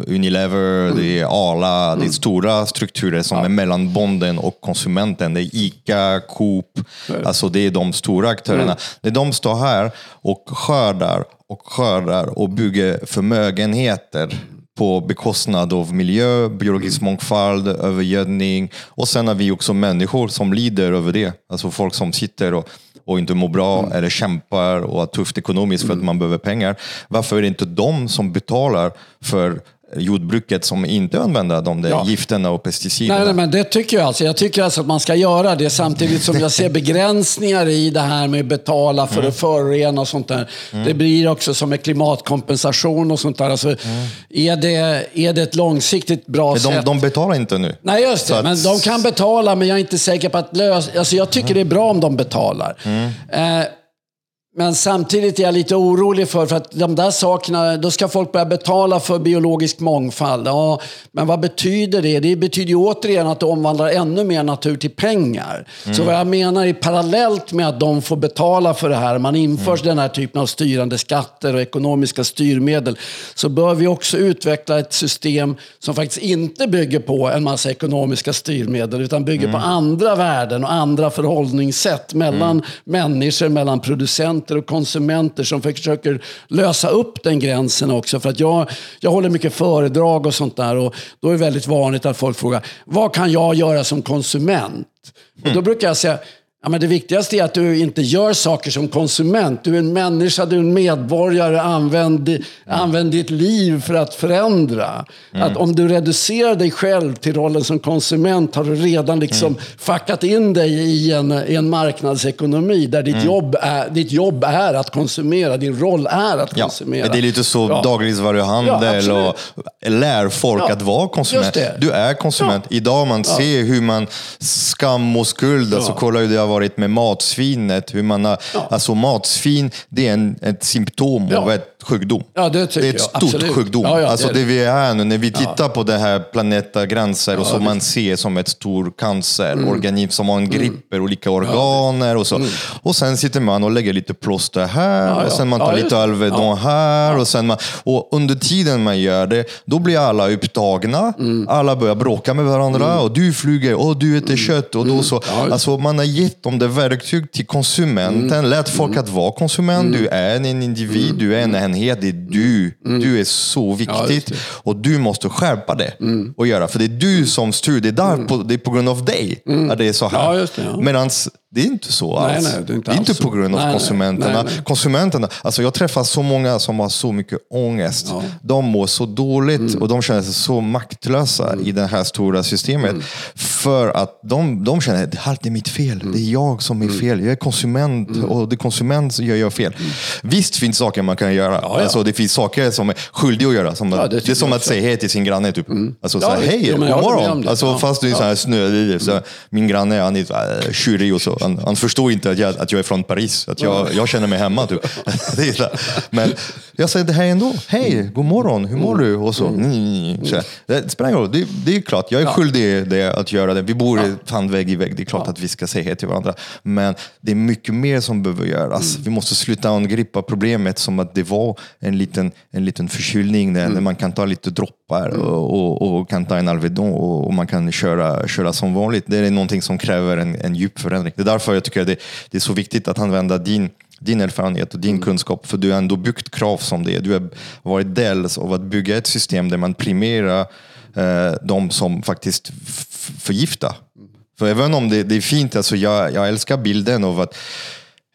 Unilever, mm. det är Arla. Mm. Det är mm. stora strukturer som är mellan bonden och konsumenten. Det är ICA, Coop. Det. Alltså det är de stora aktörerna. Mm. Det är de står här och skördar och skördar och bygger förmögenheter på bekostnad av miljö, biologisk mm. mångfald, övergödning. Och sen har vi också människor som lider över det. Alltså folk som sitter och, och inte mår bra mm. eller kämpar och har tufft ekonomiskt för att mm. man behöver pengar. Varför är det inte de som betalar för jordbruket som inte använder de där ja. gifterna och pesticiderna. Nej, nej, men det tycker jag alltså. Jag tycker alltså att man ska göra det samtidigt som jag ser begränsningar i det här med att betala för mm. att förorena och sånt där. Mm. Det blir också som med klimatkompensation och sånt där. Alltså, mm. är, det, är det ett långsiktigt bra de, sätt? De betalar inte nu. Nej, just det. Att... Men de kan betala, men jag är inte säker på att lösa... Alltså, jag tycker det är bra om de betalar. Mm. Eh, men samtidigt är jag lite orolig för, för att de där sakerna, då ska folk börja betala för biologisk mångfald. Ja, men vad betyder det? Det betyder ju återigen att det omvandlar ännu mer natur till pengar. Mm. Så vad jag menar är parallellt med att de får betala för det här, man inför mm. den här typen av styrande skatter och ekonomiska styrmedel, så bör vi också utveckla ett system som faktiskt inte bygger på en massa ekonomiska styrmedel, utan bygger mm. på andra värden och andra förhållningssätt mellan mm. människor, mellan producenter producenter och konsumenter som försöker lösa upp den gränsen också. För att jag, jag håller mycket föredrag och sånt där och då är det väldigt vanligt att folk frågar, vad kan jag göra som konsument? Och då brukar jag säga, Ja, men det viktigaste är att du inte gör saker som konsument. Du är en människa, du är en medborgare. Använd, mm. använd ditt liv för att förändra. Mm. Att om du reducerar dig själv till rollen som konsument har du redan liksom mm. fuckat in dig i en, i en marknadsekonomi där ditt, mm. jobb är, ditt jobb är att konsumera. Din roll är att ja, konsumera. Det är lite så ja. dagligvaruhandel ja, och lär folk ja, att vara konsument. Du är konsument. Idag man ser hur man skam och skuld, alltså kolla hur det har varit med matsvinet. Hur man har, ja. Alltså matsvin, det är en, ett symptom ja. av ett sjukdom. Ja, det det är ett jag. stort Absolut. sjukdom. Ja, ja, alltså det är det, vi är nu, när vi tittar på det här planeta gränser och som man ser som ett stor cancer, Mm. organism som man griper olika organer och så. Och sen sitter man och lägger lite plåster här och sen man tar lite. Alvedon här och sen man, och under tiden man gör det, då blir alla upptagna. Mm. Alla börjar bråka med varandra och du flyger och du äter kött och då så. Mm. Alltså man har gett dem det verktyg till konsumenten, Mm. lät folk att vara konsument. Du är en individ, du är en enhet, det är du. Du är så Mm. Ja, viktigt. Mm. och du måste skärpa det och göra. För det är du som styr, det är, där på, det är på grund av dig att det är så här. Ja, det, ja. Medans det är inte så Nej, alls. nej, det är inte det är inte på grund av Nej, konsumenterna. Konsumenterna, alltså jag träffar så många som har så mycket ångest. De mår så dåligt Mm. och de känner sig så maktlösa i det här stora systemet. Mm. För att de, de känner att det här är mitt fel. Mm. Det är jag som är fel. Jag är konsument och det är konsument som gör fel. Visst finns saker man kan göra. Mm. ja. Alltså, det finns saker som är skyldiga att göra. Som, Ja, det det, är som att säga hej till sin granne. Typ. Alltså, Ja, så här, hej, Ja, god morgon. det. Alltså, Ja. fast du är så här snöig. Så min granne han är tjurig och så. Han, han förstår inte att jag, att jag är från Paris. Att jag, jag känner mig hemma. Typ. Så. Men jag säger det här ändå. Hej, god morgon, hur mår du? Och så. Mm. så här. det spelar ingen roll. Det, det är klart, jag är skyldig det, att göra det. Vi bor ja. fan vägg i vägg. Det är klart att vi ska säga hej till varandra. Men det är mycket mer som behöver göras. Vi måste sluta angripa problemet som att det var en liten, en liten förkylning där, där man kan ta lite droppar och, och, och kan ta en Alvedon och, och man kan köra, köra som vanligt. Det är någonting som kräver en, en djup förändring. Det därför jag tycker att det, det är så viktigt att använda din din erfarenhet och din kunskap, för du har ändå byggt krav som det. Du har varit del av att bygga ett system där man primerar eh, de som faktiskt förgiftar. För även om det, det är fint, alltså jag, jag älskar bilden av att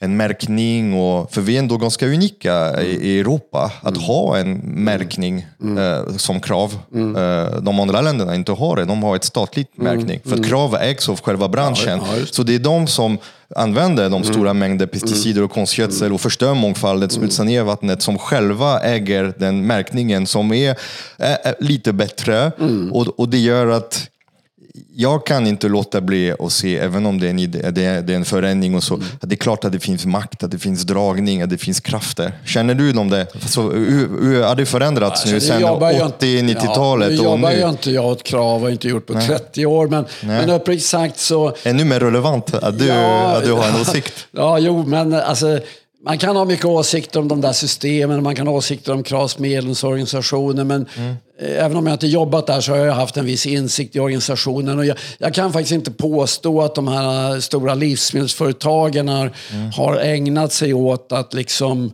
en märkning, och, för vi är ändå ganska unika i, i Europa att ha en märkning eh, som krav. Eh, de andra länderna inte har det, de har ett statligt märkning. För att krav ägs av själva branschen. Ja, så det är de som använder de stora mängder pesticider och konstgödsel och förstör mångfaldet, smutsar ner vattnet, som själva äger den märkningen som är, är, är lite bättre. Och, och det gör att jag kan inte låta bli att se, även om det är en, idé, det är, det är en förändring och så, Mm. att det är klart att det finns makt, att det finns dragning, att det finns krafter. Känner du om det? Så, hur, hur har det förändrats nu Alltså, sen nu inte- 80-90-talet Ja, nu jobbar ju inte jag åt krav och inte gjort på 30 år. Men, men uppriktigt sagt så... Ännu mer relevant att du, Ja, att du har en åsikt. Ja, jo, men alltså, man kan ha mycket åsikter om de där systemen, man kan ha åsikter om Kravs medlemsorganisationer, men Mm. även om jag inte jobbat där så har jag haft en viss insikt i organisationen. Och jag, jag kan faktiskt inte påstå att de här stora livsmedelsföretagen har, Mm. har ägnat sig åt att liksom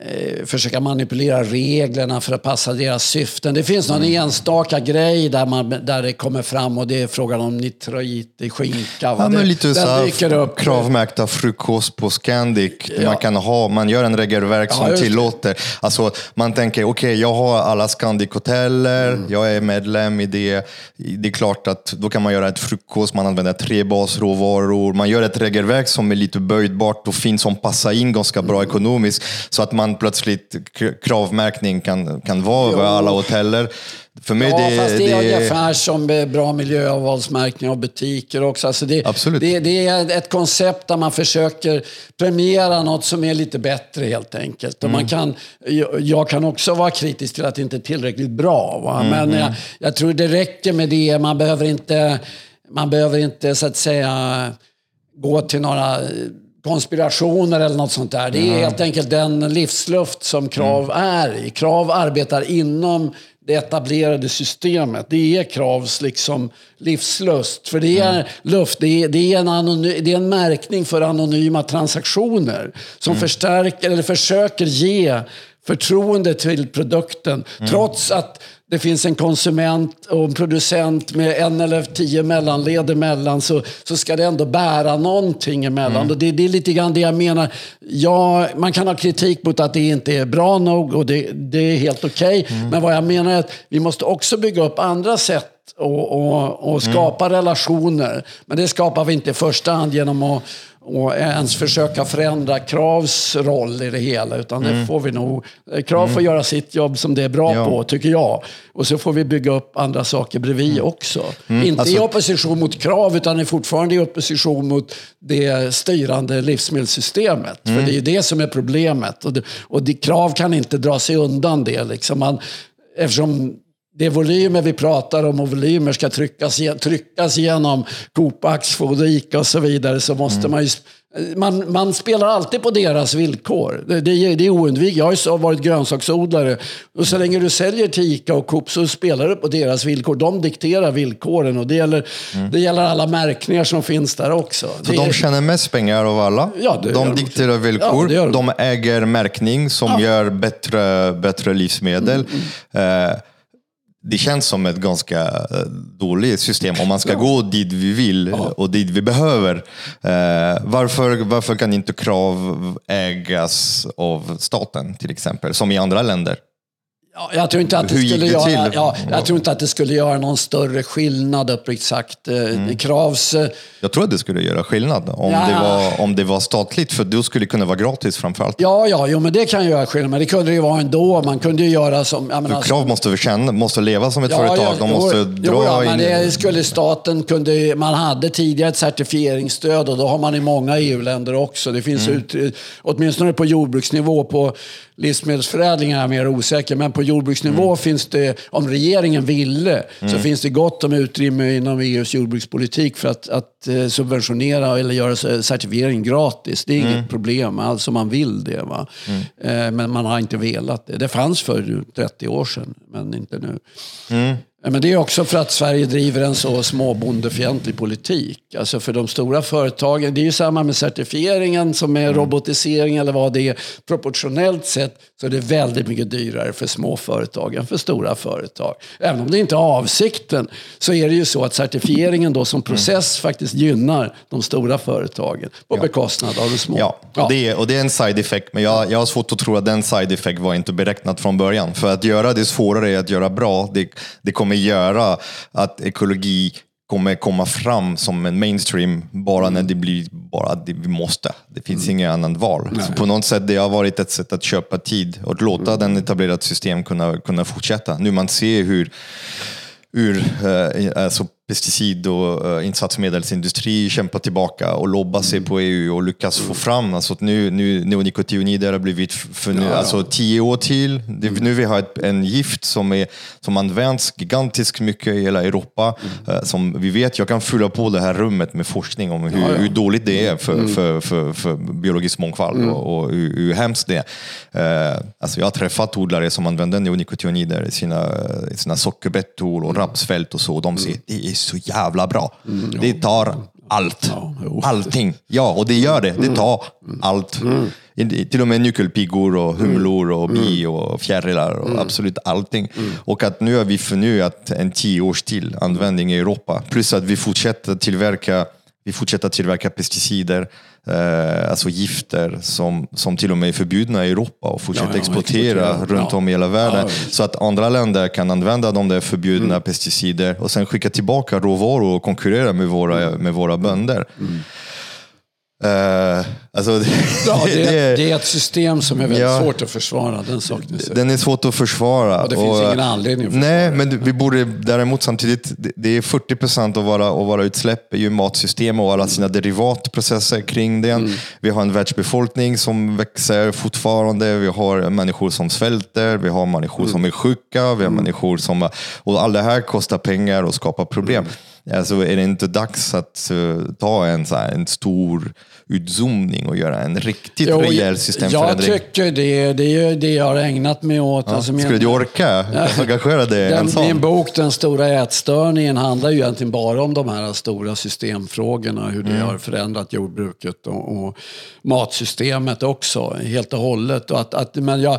eh, försöka manipulera reglerna för att passa deras syften. Det finns någon Mm. enstaka grej där, man, där det kommer fram och det är frågan om nitrit i skinka. Ja, det, lite så här upp. kravmärkta frukost på Scandic. Ja. Man kan ha, man gör en regelverk Ja, som just tillåter. Alltså, man tänker, okej, jag har alla Scandic-hoteller, Mm. jag är medlem i det. Det är klart att då kan man göra ett frukost, man använder tre basråvaror, man gör ett regelverk som är lite böjbart och fint, som passar in ganska bra Mm. ekonomiskt. Så att man plötsligt, k- kravmärkning kan, kan vara över alla hoteller. För mig Ja, det, fast det är det, ungefär som bra miljöavvalsmärkning av butiker också. Alltså det, Absolut. Det, det är ett koncept där man försöker premiera något som är lite bättre helt enkelt. Och Mm. man kan, jag, kan också vara kritisk till att det inte är tillräckligt bra. Va? Mm, Men jag, jag tror det räcker med det. Man behöver inte, man behöver inte så att säga gå till några konspirationer eller något sånt där. Det är helt enkelt den livsluft som Krav är i. Krav arbetar inom det etablerade systemet. Det är Kravs liksom livslust. För det är luft, det är, det är, en, det är en märkning för anonyma transaktioner som förstärker eller försöker ge förtroende till produkten. Trots att det finns en konsument och en producent med en eller tio mellanled emellan så, så ska det ändå bära någonting emellan. Och det, det är lite grann det jag menar. Ja, man kan ha kritik mot att det inte är bra nog och det, det är helt okej. Men vad jag menar är att vi måste också bygga upp andra sätt och, och, och skapa relationer. Men det skapar vi inte i första hand genom att och ens försöka förändra Kravs roll i det hela. Utan det får vi nog... Krav får göra sitt jobb som det är bra Ja. på, tycker jag. Och så får vi bygga upp andra saker bredvid också. Inte i Alltså- opposition mot Krav, utan är fortfarande i opposition mot det styrande livsmedelssystemet. För det är ju det som är problemet. Och, det, och det, Krav kan inte dra sig undan det. Liksom man, eftersom det är volymer vi pratar om och volymer ska tryckas, tryckas genom Coop, Axfood, och Ica och så vidare så måste man ju... Man, man spelar alltid på deras villkor. Det, det, är- det är oundvikligt. Jag har ju varit grönsaksodlare. Och så länge du säljer till Ica och Coop så spelar du på deras villkor. De dikterar villkoren och det gäller, det gäller alla märkningar som finns där också. Så Det de är- tjänar mest pengar av alla. Ja, det de de. dikterar villkor. Ja, de. de äger märkning som gör bättre, bättre livsmedel. Mm, Eh, det känns som ett ganska eh, dåligt system om man ska gå dit vi vill och dit vi behöver. Eh, varför, varför kan inte krav ägas av staten till exempel, som i andra länder? Ja, jag tror inte att det Hur skulle det göra, ja, jag tror inte att det skulle göra någon större skillnad uppriktigt sagt. Mm. Kravs... eh, Jag tror att det skulle göra skillnad om, Ja. det, var, om det var statligt, för då skulle det kunna vara gratis framförallt. Ja, ja, jo, men det kan göra skillnad. Men det kunde det ju vara ändå. Man kunde ju göra som... Jag menar, Krav måste, väl känna, måste leva som ett företag. De måste jo, dra jo, ja, in... men det skulle staten kunde, Man hade tidigare ett certifieringsstöd och då har man i många EU-länder också. Det finns Mm. ut, åtminstone på jordbruksnivå. På livsmedelsförädling är jag mer osäker. Men på jordbruksnivå Mm. finns det, om regeringen ville, så finns det gott om utrymme inom EUs jordbrukspolitik för att, att eh, subventionera eller göra certifiering gratis. Det är Mm. inget problem alls om man vill det. Va? Eh, Men man har inte velat det. Det fanns för 30 år sedan, men inte nu. Mm. Ja, Men det är också för att Sverige driver en så småbondefientlig politik. Alltså för de stora företagen, det är ju samma med certifieringen som med robotisering eller vad det är. Proportionellt sett så är det väldigt mycket dyrare för små företag än för stora företag. Även om det inte är avsikten så är det ju så att certifieringen då som process faktiskt gynnar de stora företagen på bekostnad av de små. Ja, Ja. Det, är, och det är en side effect, men jag, jag har svårt att tro att den side effect var inte beräknat från början. För att göra det svårare att göra bra, det, det kommer göra att ekologi kommer komma fram som en mainstream bara när det blir bara att det, vi måste. Det finns inget annat val. Så på något sätt det har varit ett sätt att köpa tid och låta den etablerat system kunna, kunna fortsätta. Nu man ser hur ur eh, alltså pesticid och eh, insatsmedelsindustri kämpar tillbaka och lobbar sig på EU och lyckas få fram, alltså nu, nu neonikotinoider har blivit för nu, alltså tio år till. Det, nu vi har ett, en gift som, är, som används gigantiskt mycket i hela Europa. eh, som vi vet, jag kan fylla på det här rummet med forskning om hur, hur dåligt det är för, för, för, för biologisk mångfald och, och hur, hur hemskt det är. Eh, alltså jag har träffat odlare som använder neonikotinoider i sina, i sina sockerbettor och rapsfält och så. De säger är så jävla bra. det tar allt. Ja. Allting. Ja, och det gör det. Det tar allt. I- Till och med nyckelpigor och humlor och bi och fjärilar och absolut allting. Och att nu har vi förnyat en tio års till användning i Europa. Plus att vi fortsätter tillverka vi fortsätter tillverka pesticider, eh, alltså gifter som, som till och med är förbjudna i Europa och fortsätter Ja, ja, exportera exportera. runt om i hela världen. Så att andra länder kan använda de där förbjudna Mm. pesticider och sen skicka tillbaka råvaror och konkurrera med våra, med våra bönder. Eh, alltså, Mm. Ja, det, det- är, det är ett system som är väldigt Ja. svårt att försvara. Den den är svårt att försvara. Och det finns ingen anledning att Nej, men vi borde däremot samtidigt, det- det är 40 procent av våra, av våra utsläpp är ju matsystem och alla sina derivatprocesser kring den. Mm. Vi har en världsbefolkning som växer fortfarande. Vi har människor som svälter, vi har människor Mm. som är sjuka, vi har människor som... Och allt det här kostar pengar och skapar problem. Alltså är det inte dags att eh, ta en, så här, en stor utzoomning och göra en riktigt Jo, rejäl jag systemförändring? tycker det. Det är ju det jag har ägnat mig åt. Alltså, min- Skulle du orka engagera dig den, ensam? min bok Den stora ätstörningen handlar ju egentligen bara om de här stora systemfrågorna. Hur det Mm. har förändrat jordbruket och, och matsystemet också helt och hållet. Och att, att, men jag,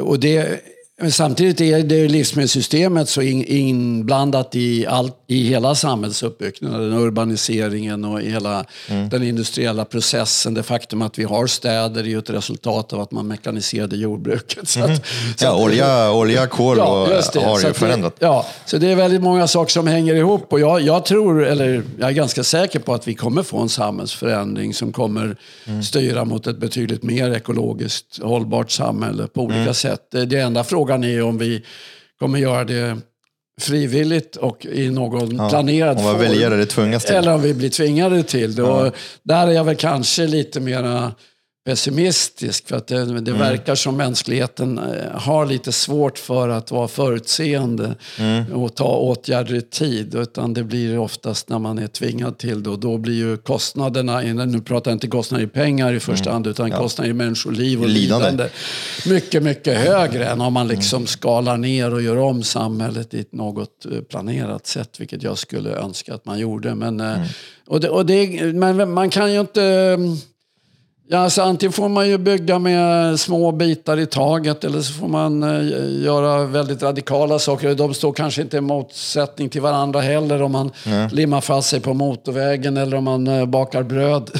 och det, Men samtidigt är det livsmedelssystemet så in, inblandat i, allt, i hela samhällsuppbyggnaden, urbaniseringen och hela mm. den industriella processen. Det faktum att vi har städer är ju ett resultat av att man mekaniserade jordbruket. Så att, mm. så ja, olja, olja, kol ja, har ju förändrat. Det, ja, så det är väldigt många saker som hänger ihop. Och jag, jag, tror, eller jag är ganska säker på att vi kommer få en samhällsförändring som kommer mm. styra mot ett betydligt mer ekologiskt hållbart samhälle på olika mm. sätt. Det, det enda frågan Frågan är om vi kommer göra det frivilligt och i någon ja, planerad form. Till. Eller om vi blir tvingade till det. Ja. där är jag väl kanske lite mera pessimistisk. För att det, det mm. verkar som mänskligheten eh, har lite svårt för att vara förutseende mm. och ta åtgärder i tid. Utan det blir oftast när man är tvingad till det. Och då blir ju kostnaderna, nu pratar jag inte kostnader i pengar i första mm. hand, utan ja. kostnader i människoliv och lidande. lidande. Mycket, mycket högre än om man liksom mm. skalar ner och gör om samhället i ett något eh, planerat sätt. Vilket jag skulle önska att man gjorde. Men, eh, mm. och det, och det, men man kan ju inte Ja, alltså, antingen får man ju bygga med små bitar i taget eller så får man eh, göra väldigt radikala saker. De står kanske inte i motsättning till varandra heller om man Nej. limmar fast sig på motorvägen eller om man eh, bakar bröd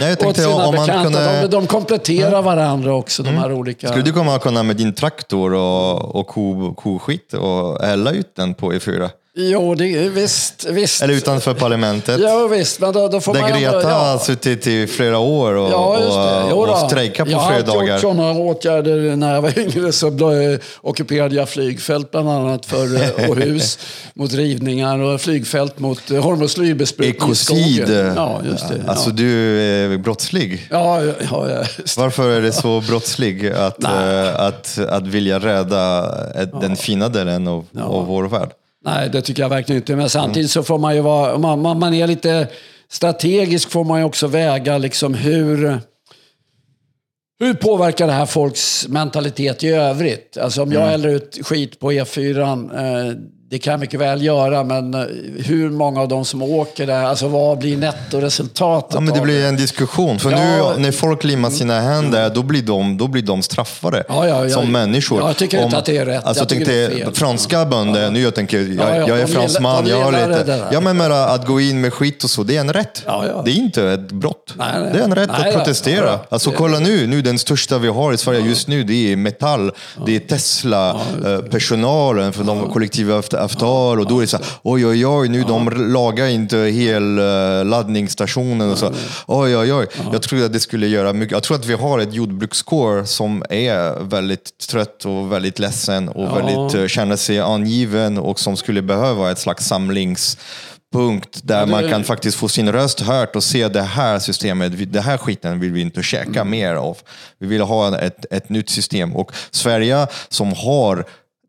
ja, jag tänkte, om bekanta. Man kunde... de, de kompletterar ja. varandra också, mm. de här olika... Skulle du komma kunna med din traktor och, och ko, koskit och hälla ut den på E4? Jo, det är visst, visst. Eller utanför parlamentet. Ja, visst. Men då, då får Där man Greta ändå, ja. har suttit i flera år och, ja, och, och strejkat på flera dagar. Jag har gjort sådana åtgärder när jag var yngre. Så ockuperade jag flygfält bland annat för eh, Åhus mot rivningar och flygfält mot eh, hormoslybesprutning i skogen. Ja, just det. Alltså du är brottslig? Ja, ja, ja Varför är det så brottslig att, äh, att, att vilja rädda den fina delen av, av vår värld? Nej, det tycker jag verkligen inte. Men samtidigt så får man ju vara, man, man, man är lite strategisk får man ju också väga liksom hur, hur påverkar det här folks mentalitet i övrigt? Alltså om jag mm. häller ut skit på E4, eh, det kan jag mycket väl göra, men eh, hur många av de som åker där, alltså vad blir nettoresultatet? Ja, men det blir en diskussion. För ja, nu när folk limmar sina händer, då blir de, då blir de straffade ja, ja, som människor. Jag tycker Om, inte att det är rätt. Alltså, jag tänkte, det är fel. Franska bönder, nu jag tänker, jag, jag är fransman, jag har lite... Ja, men att gå in med skit och så, det är en rätt. Det är inte ett brott. Nej, nej, det är en rätt nej, att protestera. Alltså kolla nu, nu, den största vi har i Sverige just nu, det är Metall, det är Tesla, eh, personalen för de kollektiva avtal och då är det så här, oj oj oj, nu de lagar inte hel uh, laddningsstationen och så. Oj oj oj. Jag tror att det skulle göra mycket. Jag tror att vi har ett jordbrukskår som är väldigt trött och väldigt ledsen och väldigt uh, känner sig angiven och som skulle behöva ett slags samlings punkt där ja, det... man kan faktiskt få sin röst hört och se det här systemet, det här skiten vill vi inte käka mm. mer av. Vi vill ha ett, ett nytt system och Sverige som har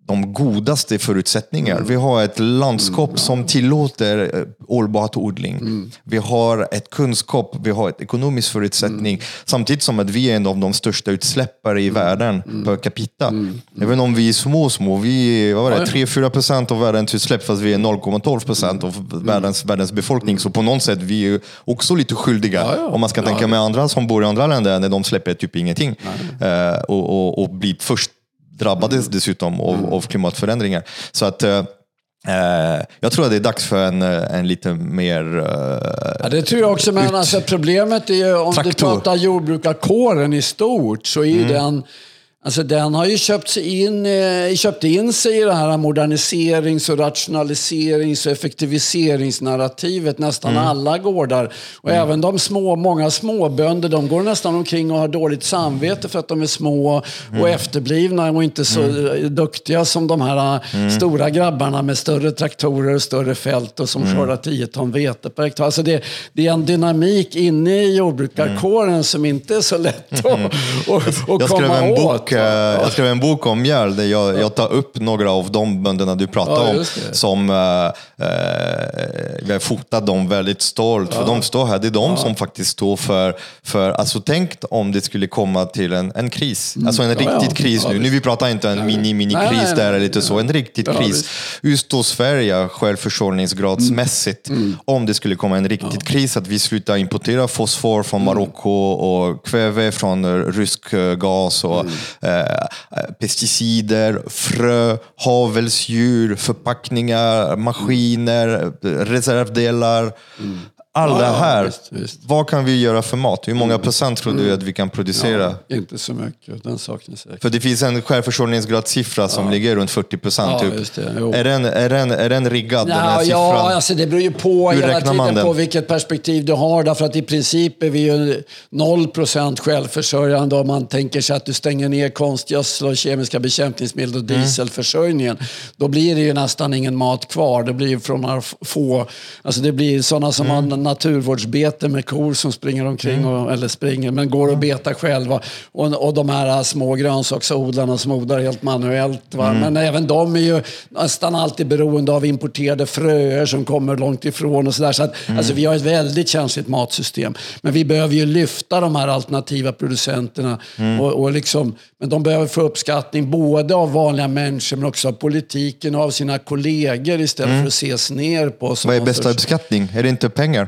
de godaste förutsättningar. Mm. Vi har ett landskap mm. som tillåter eh, hållbar odling. Mm. Vi har ett kunskap, vi har ett ekonomisk förutsättning. Mm. Samtidigt som att vi är en av de största utsläppare i mm. världen mm. per capita. Även om vi är små, små. Vi är 3-4 procent av världens utsläpp fast vi är 0,12 procent av världens, världens befolkning. Så på något sätt vi är också lite skyldiga. Ja, ja. Om man ska ja, tänka med andra som bor i andra länder när de släpper typ ingenting. Uh, och, och, och blir först drabbades dessutom av, mm. av klimatförändringar. Så att eh, eh, jag tror att det är dags för en, eh, en lite mer... Ja, det tror jag också, men alltså, problemet är ju om traktor. du pratar jordbrukarkåren i stort så är mm. den Alltså den har ju köpt, in, eh, köpt in sig i det här moderniserings och rationaliserings och effektiviseringsnarrativet. Nästan mm. alla gårdar. Och mm. även de små, många småbönder, de går nästan omkring och har dåligt samvete för att de är små mm. och efterblivna och inte så mm. duktiga som de här mm. stora grabbarna med större traktorer och större fält och som mm. skördar 10 ton vete per hektar. Alltså det, det är en dynamik inne i jordbrukarkåren mm. som inte är så lätt att, att, att komma åt jag skrev en bok om mjöl där jag, jag tar upp några av de bönderna du pratar ja, om. Som eh, eh, jag fotat dem väldigt stolt, för de står här. Det är de som faktiskt står för, för alltså tänk om det skulle komma till en, en kris. Mm. Alltså en riktigt kris nu. Nu vi pratar inte en mini-mini-kris där eller lite så. En riktigt kris. Just då Sverige självförsörjningsgradsmässigt. Mm. Mm. Om det skulle komma en riktigt kris, att vi slutar importera fosfor från mm. Marocko och kväve från rysk gas och Eh, eh, pesticider, frö, havelsdjur, förpackningar, maskiner, reservdelar. Mm. Ja, det här. visst, visst. Vad kan vi göra för mat? Hur många procent tror du att vi kan producera? Inte så mycket, den saken är säker. För det finns en självförsörjningsgradssiffra som ligger runt 40 procent. Ja, typ. just det. Jo. Är, den, är, den, är den riggad, den här siffran? ja, alltså det beror ju på Hur hela man tiden den? på vilket perspektiv du har. Därför att i princip är vi ju 0% självförsörjande om man tänker sig att du stänger ner konstgödsel och kemiska bekämpningsmedel och Mm. dieselförsörjningen. Då blir det ju nästan ingen mat kvar. Det blir ju från några få, alltså det blir sådana som Mm. Naturvårdsbete med kor som springer omkring, och, eller springer, men går och betar själva. Och, och de här små grönsaksodlarna som odlar helt manuellt. Va? Mm. Men även de är ju nästan alltid beroende av importerade fröer som kommer långt ifrån. och så där. Så att, Mm. alltså, Vi har ett väldigt känsligt matsystem. Men vi behöver ju lyfta de här alternativa producenterna. Mm. Och, och liksom, men de behöver få uppskattning både av vanliga människor men också av politiken och av sina kollegor istället för att ses ner på. Mm. Vad är bästa sorts- uppskattning? Är det inte pengar?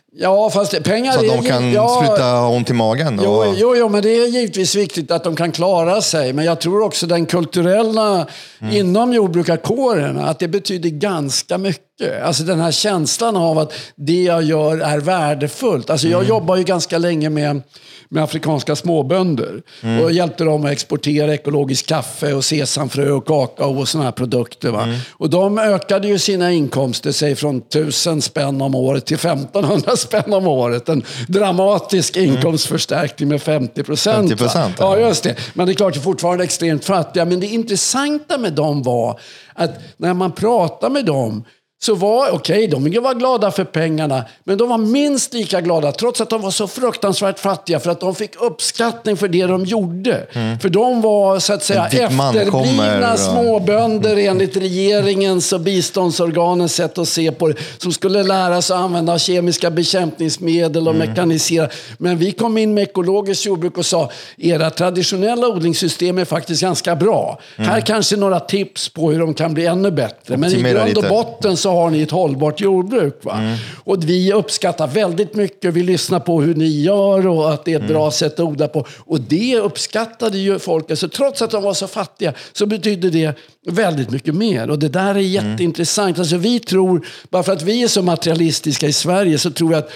Ja, fast pengar Så att de kan ja, sluta ha ont i magen? Jo, och- jo, jo, men det är givetvis viktigt att de kan klara sig. Men jag tror också den kulturella inom jordbrukarkåren, att det betyder ganska mycket. Alltså den här känslan av att det jag gör är värdefullt. Alltså jag jobbar ju ganska länge med, med afrikanska småbönder. Och hjälpte dem att exportera ekologiskt kaffe och sesamfrö och kakao och sådana här produkter. Va? Och de ökade ju sina inkomster, säg från 1000 spänn om året till 1500 spänn om året. En dramatisk inkomstförstärkning med 50 procent. 50%, Ja, ja. just det. Men det är klart, de är fortfarande extremt fattiga. Men det intressanta med dem var att när man pratade med dem så var, okej, de var glada för pengarna, men de var minst lika glada, trots att de var så fruktansvärt fattiga, för att de fick uppskattning för det de gjorde. För de var, så att säga, efterblivna och- småbönder enligt regeringens och biståndsorganens sätt att se på det, som skulle lära sig att använda kemiska bekämpningsmedel och mekanisera. Men vi kom in med ekologiskt jordbruk och sa, era traditionella odlingssystem är faktiskt ganska bra. Här kanske några tips på hur de kan bli ännu bättre. Men i grund och botten så har ni ett hållbart jordbruk. Va? Och vi uppskattar väldigt mycket, vi lyssnar på hur ni gör och att det är ett bra sätt att odla på. Och det uppskattade ju folk. Alltså, trots att de var så fattiga så betydde det väldigt mycket mer. Och det där är jätteintressant. Alltså, vi tror, bara för att vi är så materialistiska i Sverige så tror jag att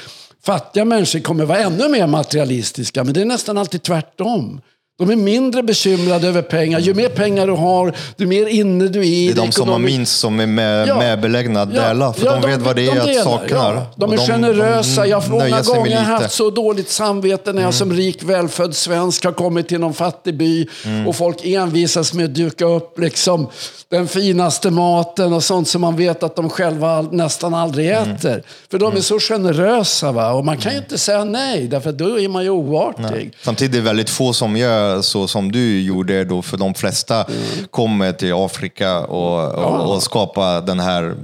fattiga människor kommer vara ännu mer materialistiska. Men det är nästan alltid tvärtom. De är mindre bekymrade över pengar. Ju mer pengar du har, ju mer inne du är i Det är de som har minst som är med, Ja. medbelägna att dela. För ja, de vet vad det är att delar. saknar. Ja, de är generösa. Jag har många gånger. Mm. haft så dåligt samvete när jag som rik välfödd svensk har kommit till någon fattig by Mm. och folk envisas med att duka upp liksom den finaste maten och sånt som man vet att de själva nästan aldrig Mm. äter. För de är så generösa va? och man kan ju inte säga nej därför att då är man ju oartig. Samtidigt är det väldigt få som gör så som du gjorde då, för de flesta Mm. kommer till Afrika och, och, och skapar den här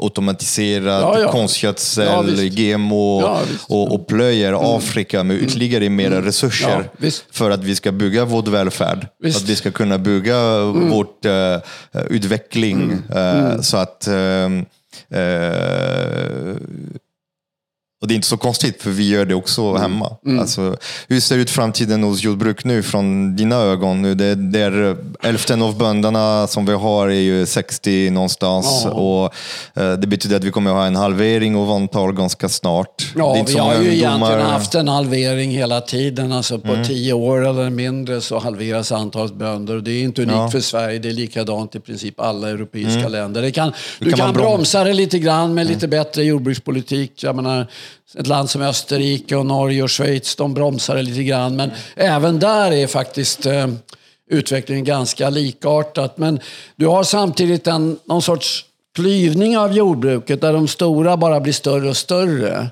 automatiserad Ja, ja. konstgödsel, Ja. GMO Ja. Mm. och, och plöjer Afrika med ytterligare mera resurser Ja, visst. för att vi ska bygga vår välfärd. Visst. Mm. Att vi ska kunna bygga vårt uh, utveckling eh, så att eh, och det är inte så konstigt, för vi gör det också Mm. hemma. Alltså, hur ser ut framtiden hos jordbruk nu från dina ögon? Nu, det, det är hälften av bönderna som vi har är ju 60 någonstans. Ja. Och, eh, det betyder att vi kommer att ha en halvering av antal ganska snart. Ja, vi har ju ungdomar- egentligen haft en halvering hela tiden. Alltså på Mm. tio år eller mindre så halveras antalet bönder. Och det är inte unikt Ja. Mm. för Sverige, det är likadant i princip alla europeiska länder. Det kan, du kan kan, Mm. bromsa det lite grann med lite bättre jordbrukspolitik. Jag menar, ett land som Österrike och Norge och Schweiz, de bromsar det lite grann. Men även där är faktiskt eh, utvecklingen ganska likartat. Men du har samtidigt en, någon sorts klyvning av jordbruket där de stora bara blir större och större.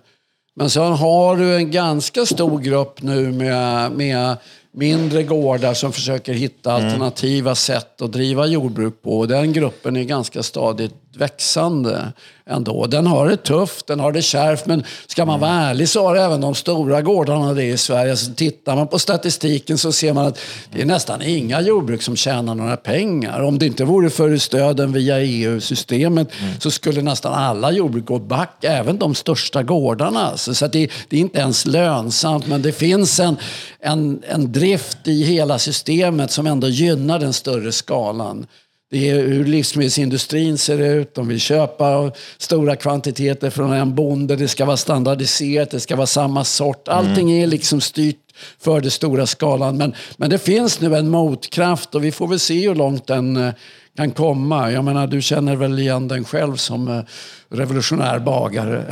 Men sen har du en ganska stor grupp nu med, med mindre gårdar som försöker hitta alternativa sätt att driva jordbruk på. Den gruppen är ganska stadigt växande ändå. Den har det tufft, den har det kärvt, men ska man vara ärlig så har även de stora gårdarna det i Sverige. Så tittar man på statistiken så ser man att det är nästan inga jordbruk som tjänar några pengar. Om det inte vore för stöden via EU-systemet mm. så skulle nästan alla jordbruk gå back, även de största gårdarna. Så, så det, det, är inte ens lönsamt, men det finns en, en, en drift i hela systemet som ändå gynnar den större skalan. Det är hur livsmedelsindustrin ser ut. De vill köpa stora kvantiteter från en bonde. Det ska vara standardiserat, det ska vara samma sort. Allting är liksom styrt för den stora skalan. Men, men det finns nu en motkraft och vi får väl se hur långt den eh, kan komma. Jag menar, du känner väl igen den själv som eh, revolutionär bagare.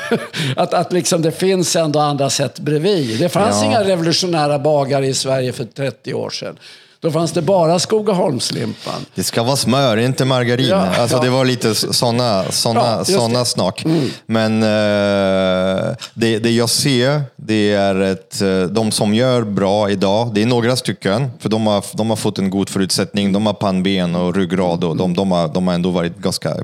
att, att liksom det finns ändå andra sätt bredvid. Det fanns ja. inga revolutionära bagare i Sverige för 30 år sedan. Då fanns det bara Skogaholmslimpan. Det ska vara smör, inte margarin. Ja, alltså, ja. Det var lite sådana såna, ja, såna snack. Mm. Men uh, det, det jag ser, det är att uh, de som gör bra idag, det är några stycken, för de har, de har fått en god förutsättning. De har pannben och ryggrad och de, de, har, de har ändå varit ganska,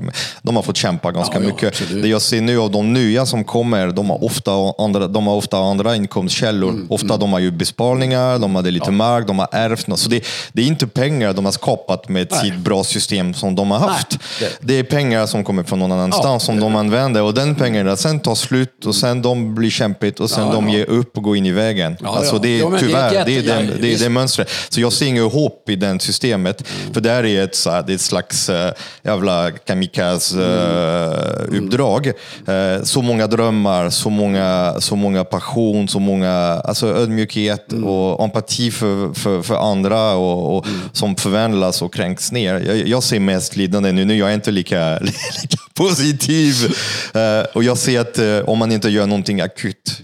de har fått kämpa ganska mycket. Absolut. Det jag ser nu av de nya som kommer, de har ofta andra, de har ofta andra inkomstkällor. Mm. Ofta mm. de har ju besparingar, de hade lite mark, de har ärvt. Så det, det är inte pengar de har skapat med ett bra system som de har haft. Nej, det... är pengar som kommer från någon annanstans ja, som de använder och den pengarna sen tar slut och sen de blir kämpigt och sen ja, de ger upp och går in i vägen. Ja, alltså det är jo, tyvärr, det är, det, är det, det, är det mönstret. Så jag ser inget hopp i det systemet. Mm. För där är ett, det är ett slags uh, jävla kamikaze-uppdrag. Uh, mm. uh, så många drömmar, så många, så många passion, så många alltså ödmjukhet mm. och empati för, för, för andra och, och mm. som förvandlas och kränks ner. Jag, jag, ser mest lidande nu. Nu jag är inte lika, lika positiv. Uh, och jag ser att uh, om man inte gör någonting akut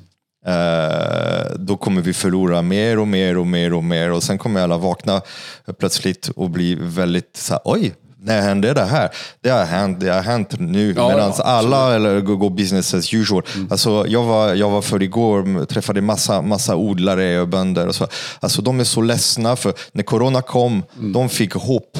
uh, då kommer vi förlora mer och mer och mer och mer och sen kommer alla vakna plötsligt och bli väldigt så här, oj, när hände det här? Det har hänt, det har hänt nu. Ja, Medan ja, alla eller, går business as usual. Mm. Alltså, jag, var, jag var för igår träffade massa, massa odlare och bönder. Och så. Alltså, de är så ledsna för när corona kom, mm. de fick hopp.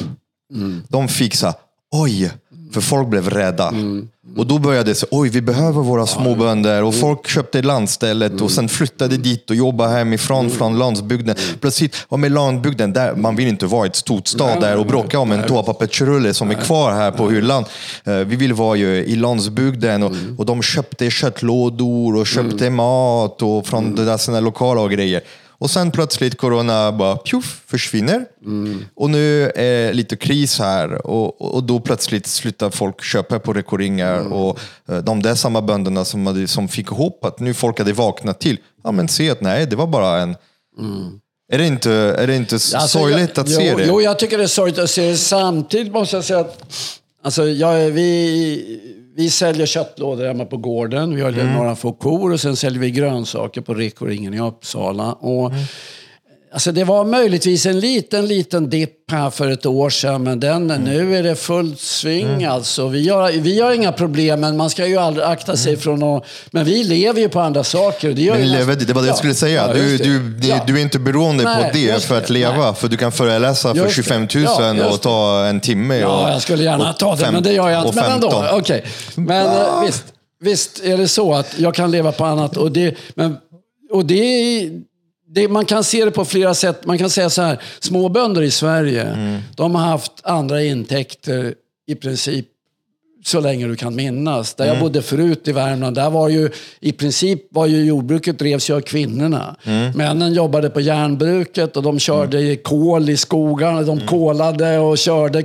Mm. De fick så oj, för folk blev rädda. Mm. Och då började det så, oj vi behöver våra småbönder. Och folk köpte landstället och sen flyttade dit och jobbade hemifrån mm. från landsbygden. Plötsligt, och med landsbygden, där, man vill inte vara i ett stort stad där och bråka om en toapappersrulle som är kvar här på hyllan. Eh, vi vill vara ju i landsbygden och, och de köpte köttlådor och köpte mat och från mm. sina lokala och grejer. Och sen plötsligt corona bara pjuff, försvinner. Mm. Och nu är det lite kris här och, och då plötsligt slutar folk köpa på rekoringar. Mm. Och eh, de där samma bönderna som, hade, som fick ihop att nu folk hade vaknat till. Ja men se att nej, det var bara en... Mm. Är det inte, är det inte alltså, sorgligt jag, att se jo, det? Jo, jag tycker det är sorgligt att se det. Samtidigt måste jag säga att alltså, jag, vi, vi säljer köttlådor hemma på gården. Vi har mm. några få kor och sen säljer vi grönsaker på Rekoringen i Uppsala. Och, mm. Alltså det var möjligtvis en liten, liten dipp här för ett år sedan, men den, mm. nu är det fullt sving mm. alltså. Vi har, vi har inga problem, men man ska ju aldrig akta sig mm. från att... Men vi lever ju på andra saker. Det, men lever, det var det jag skulle säga. Ja, du, du, ja. du är inte beroende Nej, på det för att leva, Nej. för du kan föreläsa för 25 000 ja, och ta en timme. Ja, och, jag skulle gärna ta det, men det gör jag inte. Men ändå, okej. Okay. Men ah. visst, visst är det så att jag kan leva på annat. Och det, men, och det är det, man kan se det på flera sätt. Man kan säga så här, småbönder i Sverige, mm. de har haft andra intäkter i princip så länge du kan minnas. Där mm. jag bodde förut i Värmland, där var ju i princip var ju jordbruket drevs ju av kvinnorna. Mm. Männen jobbade på järnbruket och de körde mm. kol i skogarna. De mm. kolade och körde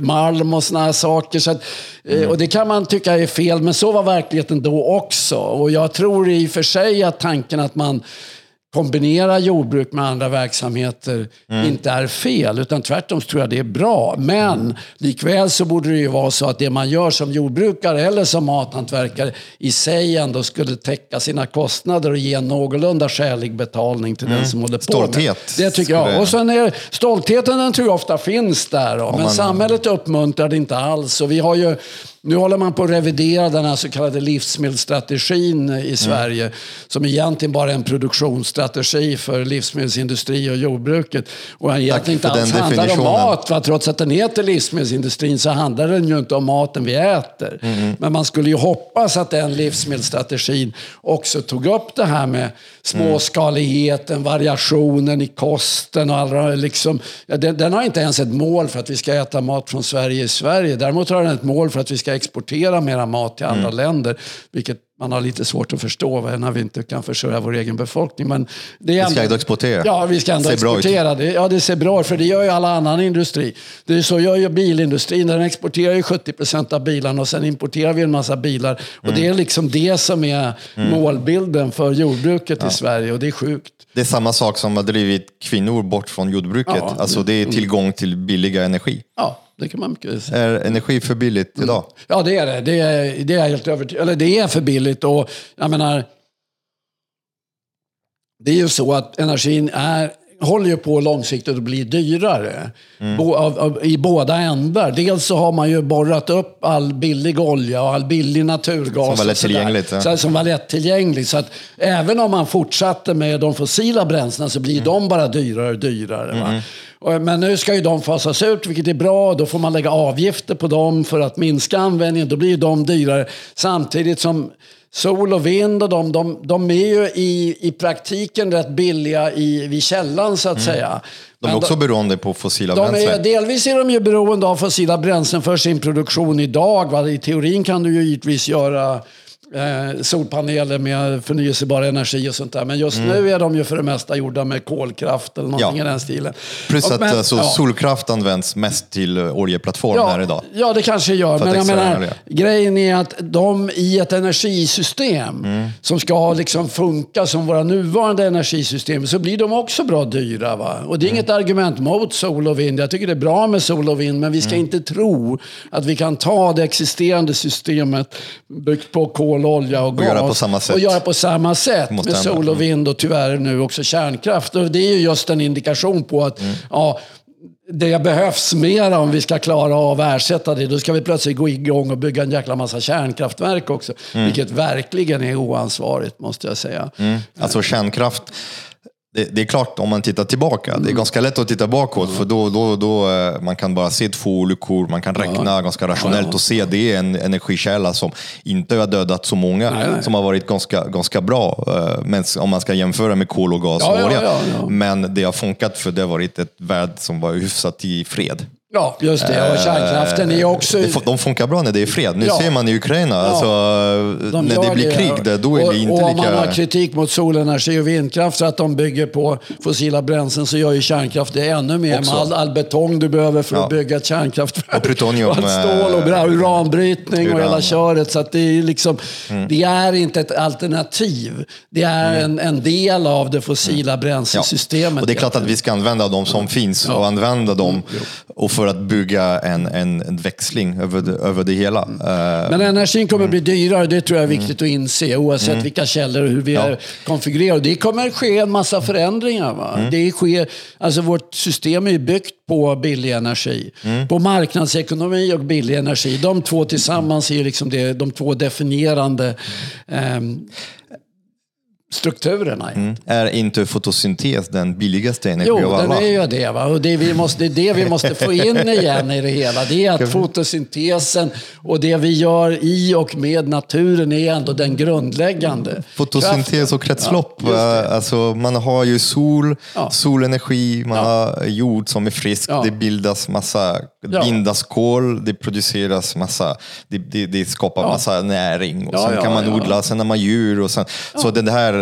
malm och här saker. Så att, eh, mm. Och det kan man tycka är fel, men så var verkligheten då också. Och jag tror i och för sig att tanken att man kombinera jordbruk med andra verksamheter mm. inte är fel. Utan tvärtom tror jag det är bra. Men mm. likväl så borde det ju vara så att det man gör som jordbrukare eller som mathantverkare i sig ändå skulle täcka sina kostnader och ge någorlunda skälig betalning till mm. den som håller på Stolthet. Med. Det tycker jag. Och sen är stoltheten den tror jag ofta finns där. Då. Men samhället uppmuntrar det inte alls. Och vi har ju Nu håller man på att revidera den här så kallade livsmedelsstrategin i Sverige. Mm. Som egentligen bara är en produktionsstrategi för livsmedelsindustri och jordbruket. Och egentligen inte alls handlar om mat. Va? Trots att den heter livsmedelsindustrin så handlar den ju inte om maten vi äter. Mm. Men man skulle ju hoppas att den livsmedelsstrategin också tog upp det här med småskaligheten, variationen i kosten och alla liksom. Den, den har inte ens ett mål för att vi ska äta mat från Sverige i Sverige. Däremot har den ett mål för att vi ska exportera mera mat till andra mm. länder. Vilket man har lite svårt att förstå när vi inte kan försörja vår egen befolkning. Men det är vi ska ändå exportera. Ja, vi ska ändå ser exportera. Det, ja, det ser bra ut, för det gör ju alla annan industri. Det är så gör ju bilindustrin. Den exporterar ju 70 procent av bilarna och sen importerar vi en massa bilar. Och mm. det är liksom det som är mm. målbilden för jordbruket ja. i Sverige och det är sjukt. Det är samma sak som har drivit kvinnor bort från jordbruket. Ja, alltså det är tillgång till billiga energi. Ja, det kan man mycket säga. Är energi för billigt idag? Mm. Ja, det är det. Det är, det är helt övertygad Eller det är för billigt. Och jag menar, det är ju så att energin är håller ju på långsiktigt att bli dyrare. Mm. Bo, av, av, I båda ändar. Dels så har man ju borrat upp all billig olja och all billig naturgas. Som var lättillgängligt. Ja. som var lättillgängligt. Så att även om man fortsatte med de fossila bränslena så blir mm. de bara dyrare och dyrare. Men nu ska ju de fasas ut, vilket är bra. Då får man lägga avgifter på dem för att minska användningen. Då blir de dyrare. Samtidigt som sol och vind och de, de, de är ju i, i praktiken rätt billiga i, vid källan så att mm. säga. De är också beroende på fossila de bränslen. Är, delvis är de ju beroende av fossila bränslen för sin produktion idag. Va? I teorin kan du ju givetvis göra eh, solpaneler med förnyelsebar energi och sånt där. Men just mm. nu är de ju för det mesta gjorda med kolkraft eller någonting ja. i den stilen. Plus att men, alltså, ja. solkraft används mest till oljeplattformar ja, idag. Ja, det kanske gör. Men jag menar, grejen är att de i ett energisystem mm. som ska liksom funka som våra nuvarande energisystem så blir de också bra dyra. Va? Och det är mm. inget argument mot sol och vind. Jag tycker det är bra med sol och vind, men vi ska mm. inte tro att vi kan ta det existerande systemet byggt på kol kol, olja och gas. Och göra på samma sätt. Och göra på samma sätt med sol och vind och tyvärr nu också kärnkraft. Och det är ju just en indikation på att mm. ja, det behövs mer om vi ska klara av att ersätta det. Då ska vi plötsligt gå igång och bygga en jäkla massa kärnkraftverk också. Mm. Vilket verkligen är oansvarigt måste jag säga. Mm. Alltså kärnkraft det, det, är klart om man tittar tillbaka. Det är mm. ganska lätt att titta bakåt mm. för då, då, då eh, man kan bara se två olyckor, man kan räkna ja. ganska rationellt ja. och se det är en energikälla som inte har dödat så många, nej, nej. som har varit ganska, ganska bra. Eh, men om man ska jämföra med kol och gas ja, och olja. Men det har funkat för det har varit ett värld som var hyfsat i fred. Ja, just det. Och kärnkraften är också... De funkar bra när det är fred. Nu ja. ser man i Ukraina, ja. alltså, de när det blir det. krig, där, då är och, det inte och lika... om man har kritik mot solenergi och vindkraft för att de bygger på fossila bränslen så gör ju kärnkraft det ännu mer. Med all, all betong du behöver för ja. att bygga ett kärnkraftverk. Och plutonium. Och stål och bra, uranbrytning uran. och hela köret. Så det, är liksom, mm. det är inte ett alternativ. Det är mm. en, en del av det fossila bränslesystemet. Och det är klart att vi ska använda de som finns och använda dem. Mm. Och för att bygga en, en, en växling över det, över det hela. Mm. Men energin kommer att bli dyrare, det tror jag är viktigt mm. att inse oavsett mm. vilka källor och hur vi ja. är konfigurerade. Det kommer ske en massa förändringar. Va? Mm. Det sker, alltså vårt system är byggt på billig energi. Mm. På marknadsekonomi och billig energi. De två tillsammans är liksom det, de två definierande eh, strukturerna. Mm. Är inte fotosyntes den billigaste energin Jo, den är ju det. Va? Och det, vi måste, det är det vi måste få in igen i det hela. Det är att fotosyntesen och det vi gör i och med naturen är ändå den grundläggande. Fotosyntes och kretslopp. Ja, alltså, man har ju sol, ja. solenergi, man ja. har jord som är frisk. Det bildas massa, bindas kol, det produceras massa, det, det, det skapar massa näring. Och sen kan man odla, sen har man djur. Och sen, Så det här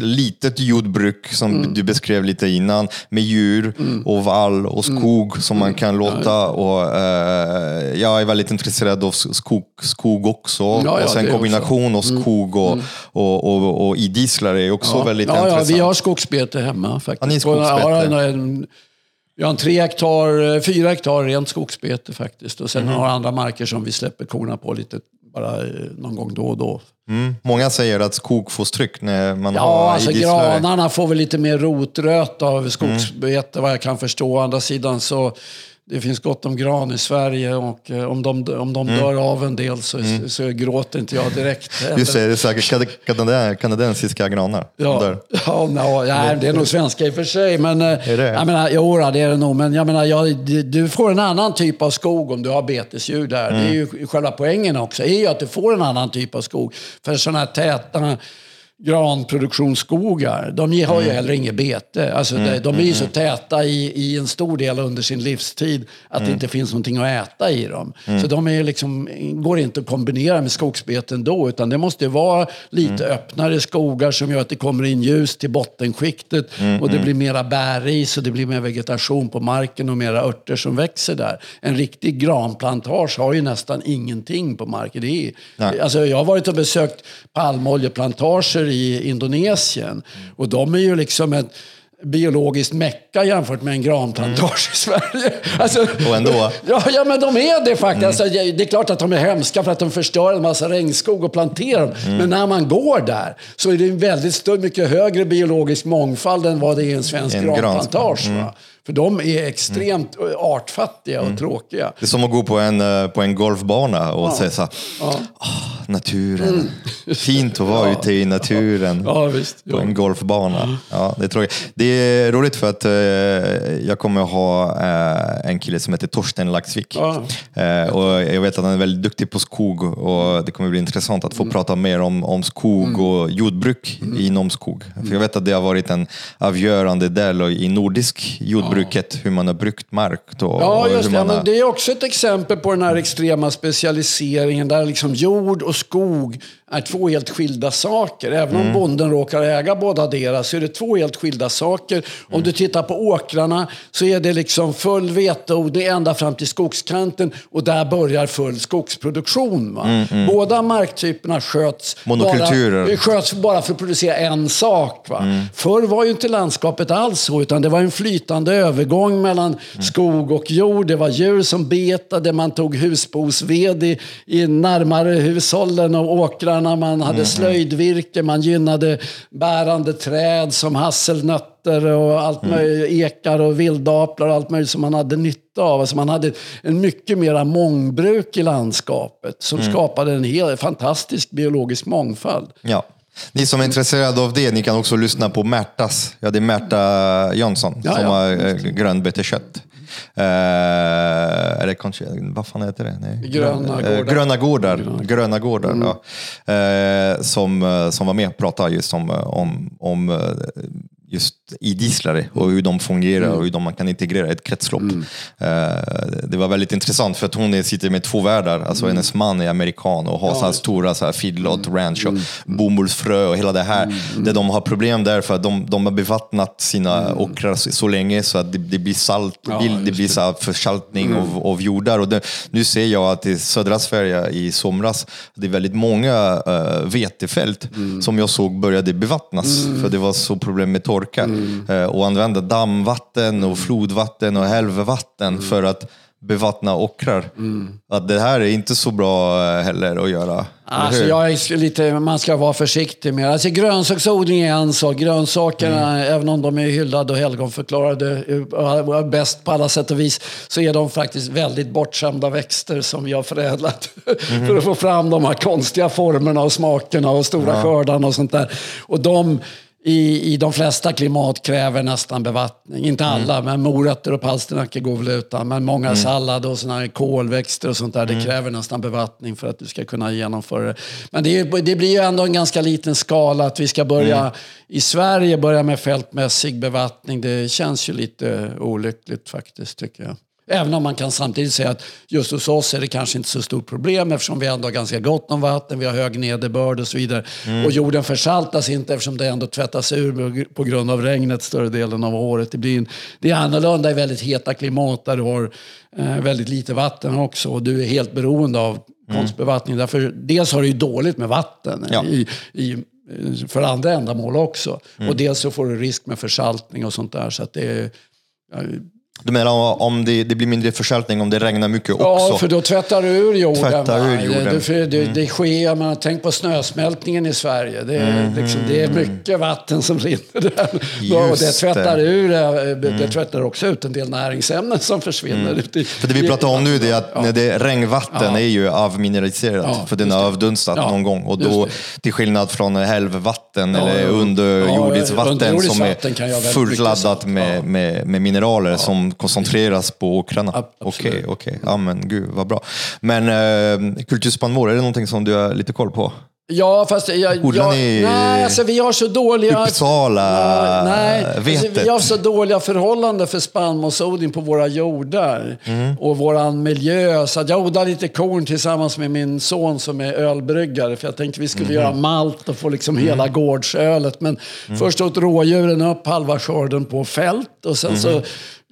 litet jordbruk som mm. du beskrev lite innan med djur mm. och vall och mm. skog som man mm. kan låta. Och, eh, jag är väldigt intresserad av skog, skog också. Ja, ja, och sen kombination av mm. skog och, och, och, och idisslar är också ja. väldigt intressant. Vi har skogsbete hemma faktiskt. Ja, ni skogsbete? Vi har en tre hektar, fyra hektar rent skogsbete faktiskt. Och sen mm. har andra marker som vi släpper korna på lite bara eh, någon gång då och då. Mm. Många säger att stryk när man ja, har alltså granarna får väl lite mer rotröt av skogsbete mm. vad jag kan förstå. Å andra sidan så det finns gott om gran i Sverige och eh, om de, om de Mm. dör av en del så, så gråter inte jag direkt. Just det, det är säkert kanadä- kanadensiska granar. Ja, dör. ja, no, ja, det är nog svenska i och för sig. Men, eh, Är det? Jag menar, jo, det är det nog. Men jag menar, jag, du får en annan typ av skog om du har betesdjur där. Det är ju Mm. själva poängen också. är ju att du får en annan typ av skog. För sådana här täta granproduktionsskogar, de har Mm. ju heller inget bete. Alltså, de, de blir ju så täta i, i en stor del under sin livstid att Mm. det inte finns någonting att äta i dem. Så de är liksom, går inte att kombinera med skogsbeten då, utan det måste vara lite Mm. öppnare skogar som gör att det kommer in ljus till bottenskiktet Mm, och det blir mera bäris och det blir mer vegetation på marken och mera örter som växer där. En riktig granplantage har ju nästan ingenting på marken. Det är, alltså jag har varit och besökt palmoljeplantager i Indonesien och de är ju liksom ett biologiskt mecka jämfört med en granplantage i Sverige. Alltså, Och ändå. Ja, ja, men de är det faktiskt. Alltså, det är klart att de är hemska för att de förstör en massa regnskog och planterar dem. Men när man går där så är det en väldigt stor, mycket högre biologisk mångfald än vad det är i en svensk En gran- granplantage. För de är extremt eh, artfattiga och tråkiga. Det är som att gå på en, eh, på en golfbana och säga så här, "Åh, naturen. Fint att vara ute i naturen. Ja, visst. På Ja. en golfbana. Ja, det, är tråkigt. det är roligt för att eh, jag kommer att ha eh, en kille som heter Torsten Laxvik. Ja. Eh, och jag vet att han är väldigt duktig på skog och det kommer bli intressant att få prata mer om, om skog och jordbruk inom skog. För jag vet att det har varit en avgörande del i nordisk jordbruket, hur man har brukt mark. Och, Ja, just det. har- det är också ett exempel på den här extrema specialiseringen där liksom jord och skog är två helt skilda saker. Även Mm. om bonden råkar äga båda deras så är det två helt skilda saker. Om Mm. du tittar på åkrarna så är det liksom full veteodling ända fram till skogskanten och där börjar full skogsproduktion. Va? Båda marktyperna sköts Mm, bara, sköts bara för att producera en sak. Va? Mm. Förr var ju inte landskapet alls så, utan det var en flytande övergång mellan Mm. skog och jord. Det var djur som betade, man tog husbosved i, i närmare hushållen och åkrarna. Man hade Mm, slöjdvirke, man gynnade bärande träd som hasselnötter och allt Mm. möjligt, ekar och vildaplar och allt möjligt som man hade nytta av. Alltså man hade en mycket mera mångbruk i landskapet som Mm. skapade en helt fantastisk biologisk mångfald. Ja. Ni som är intresserade av det, ni kan också lyssna på Märtas. Ja, det är Märta Jönsson Ja, som ja. har eh, grönbetekött. Eh, eller kanske, vad fan heter det? Nej. Gröna Eh, gårdar. Gröna gårdar. Gröna gårdar Mm. ja. eh, som, som var med och pratade just om, om, om just idisslare och hur de fungerar Mm. och hur de, man kan integrera ett kretslopp. Eh, det var väldigt intressant för att hon sitter med två världar. Alltså Mm. hennes man är amerikan och har så här stora så här feedlot ranch och bomullsfrö och hela det här. Där de har problem där för att de, de har bevattnat sina åkrar så, länge så att det, det blir salt, Ja, det, blir så här försaltning av, av jordar. Och det, nu ser jag att i södra Sverige i somras, det är väldigt många uh, vetefält som jag såg började bevattnas för det var så problem med torka. Eh, och använda dammvatten och flodvatten och älvvatten för att bevattna åkrar. Att det här är inte så bra eh, heller att göra. Alltså jag är lite, man ska vara försiktig med alltså Grönsaksodling är en sak. Grönsakerna, Mm. även om de är hyllade och helgonförklarade och är bäst på alla sätt och vis, så är de faktiskt väldigt bortskämda växter som vi har förädlat. Mhm. för att få fram de här konstiga formerna och smakerna och stora skördarna och sånt där. Och de i, i de flesta klimat kräver nästan bevattning. Inte Mm. alla, men morötter och palsternackor går väl utan. Men många sallad och såna här kolväxter och sånt där, Mm. det kräver nästan bevattning för att du ska kunna genomföra det. Men det, är, det blir ju ändå en ganska liten skala att vi ska börja Mm. i Sverige börja med fältmässig bevattning. Det känns ju lite olyckligt faktiskt, tycker jag. Även om man kan samtidigt säga att just hos oss är det kanske inte så stort problem eftersom vi ändå har ganska gott om vatten, vi har hög nederbörd och så vidare. Och jorden försaltas inte eftersom det ändå tvättas ur på grund av regnet större delen av året. Det, blir en, det är annorlunda i väldigt heta klimat där du har eh, väldigt lite vatten också och du är helt beroende av konstbevattning. Därför, dels har du ju dåligt med vatten Ja. i, i, för andra ändamål också. Och dels så får du risk med försaltning och sånt där. Så att det är, Du menar om det, det blir mindre försaltning om det regnar mycket också? Ja, för då tvättar du ur jorden. Tvättar ur jorden. Det, för det, det sker, man tänk på snösmältningen i Sverige. Det är, liksom, det är mycket vatten som rinner där. och det tvättar, det. ur, eh, det tvättar också ut en del näringsämnen som försvinner. i- För det vi pratar om nu det är att när det regnvatten är ju avmineraliserat Ja, för den har det. avdunstat Ja, någon gång. Och då, det. till skillnad från helvvatten Ja, eller ja. underjordiskt Ja, vatten som är fullt laddat med, Ja. med, med mineraler som koncentreras på åkrarna. Okej, okej. Ja men gud vad bra. Men eh, kulturspannmål, är det någonting som du har lite koll på? Ja, fast jag... Odlar jag ni nej, alltså vi har så dåliga... Uppsala Nej, alltså, vi har så dåliga förhållanden för spannmålsodling på våra jordar Mm. och våran miljö. Så att jag odlar lite korn tillsammans med min son som är ölbryggare. För jag tänkte vi skulle Mhm. göra malt och få liksom Mm. hela gårdsölet. Men först åt rådjuren upp halva skörden på fält och sen så Mhm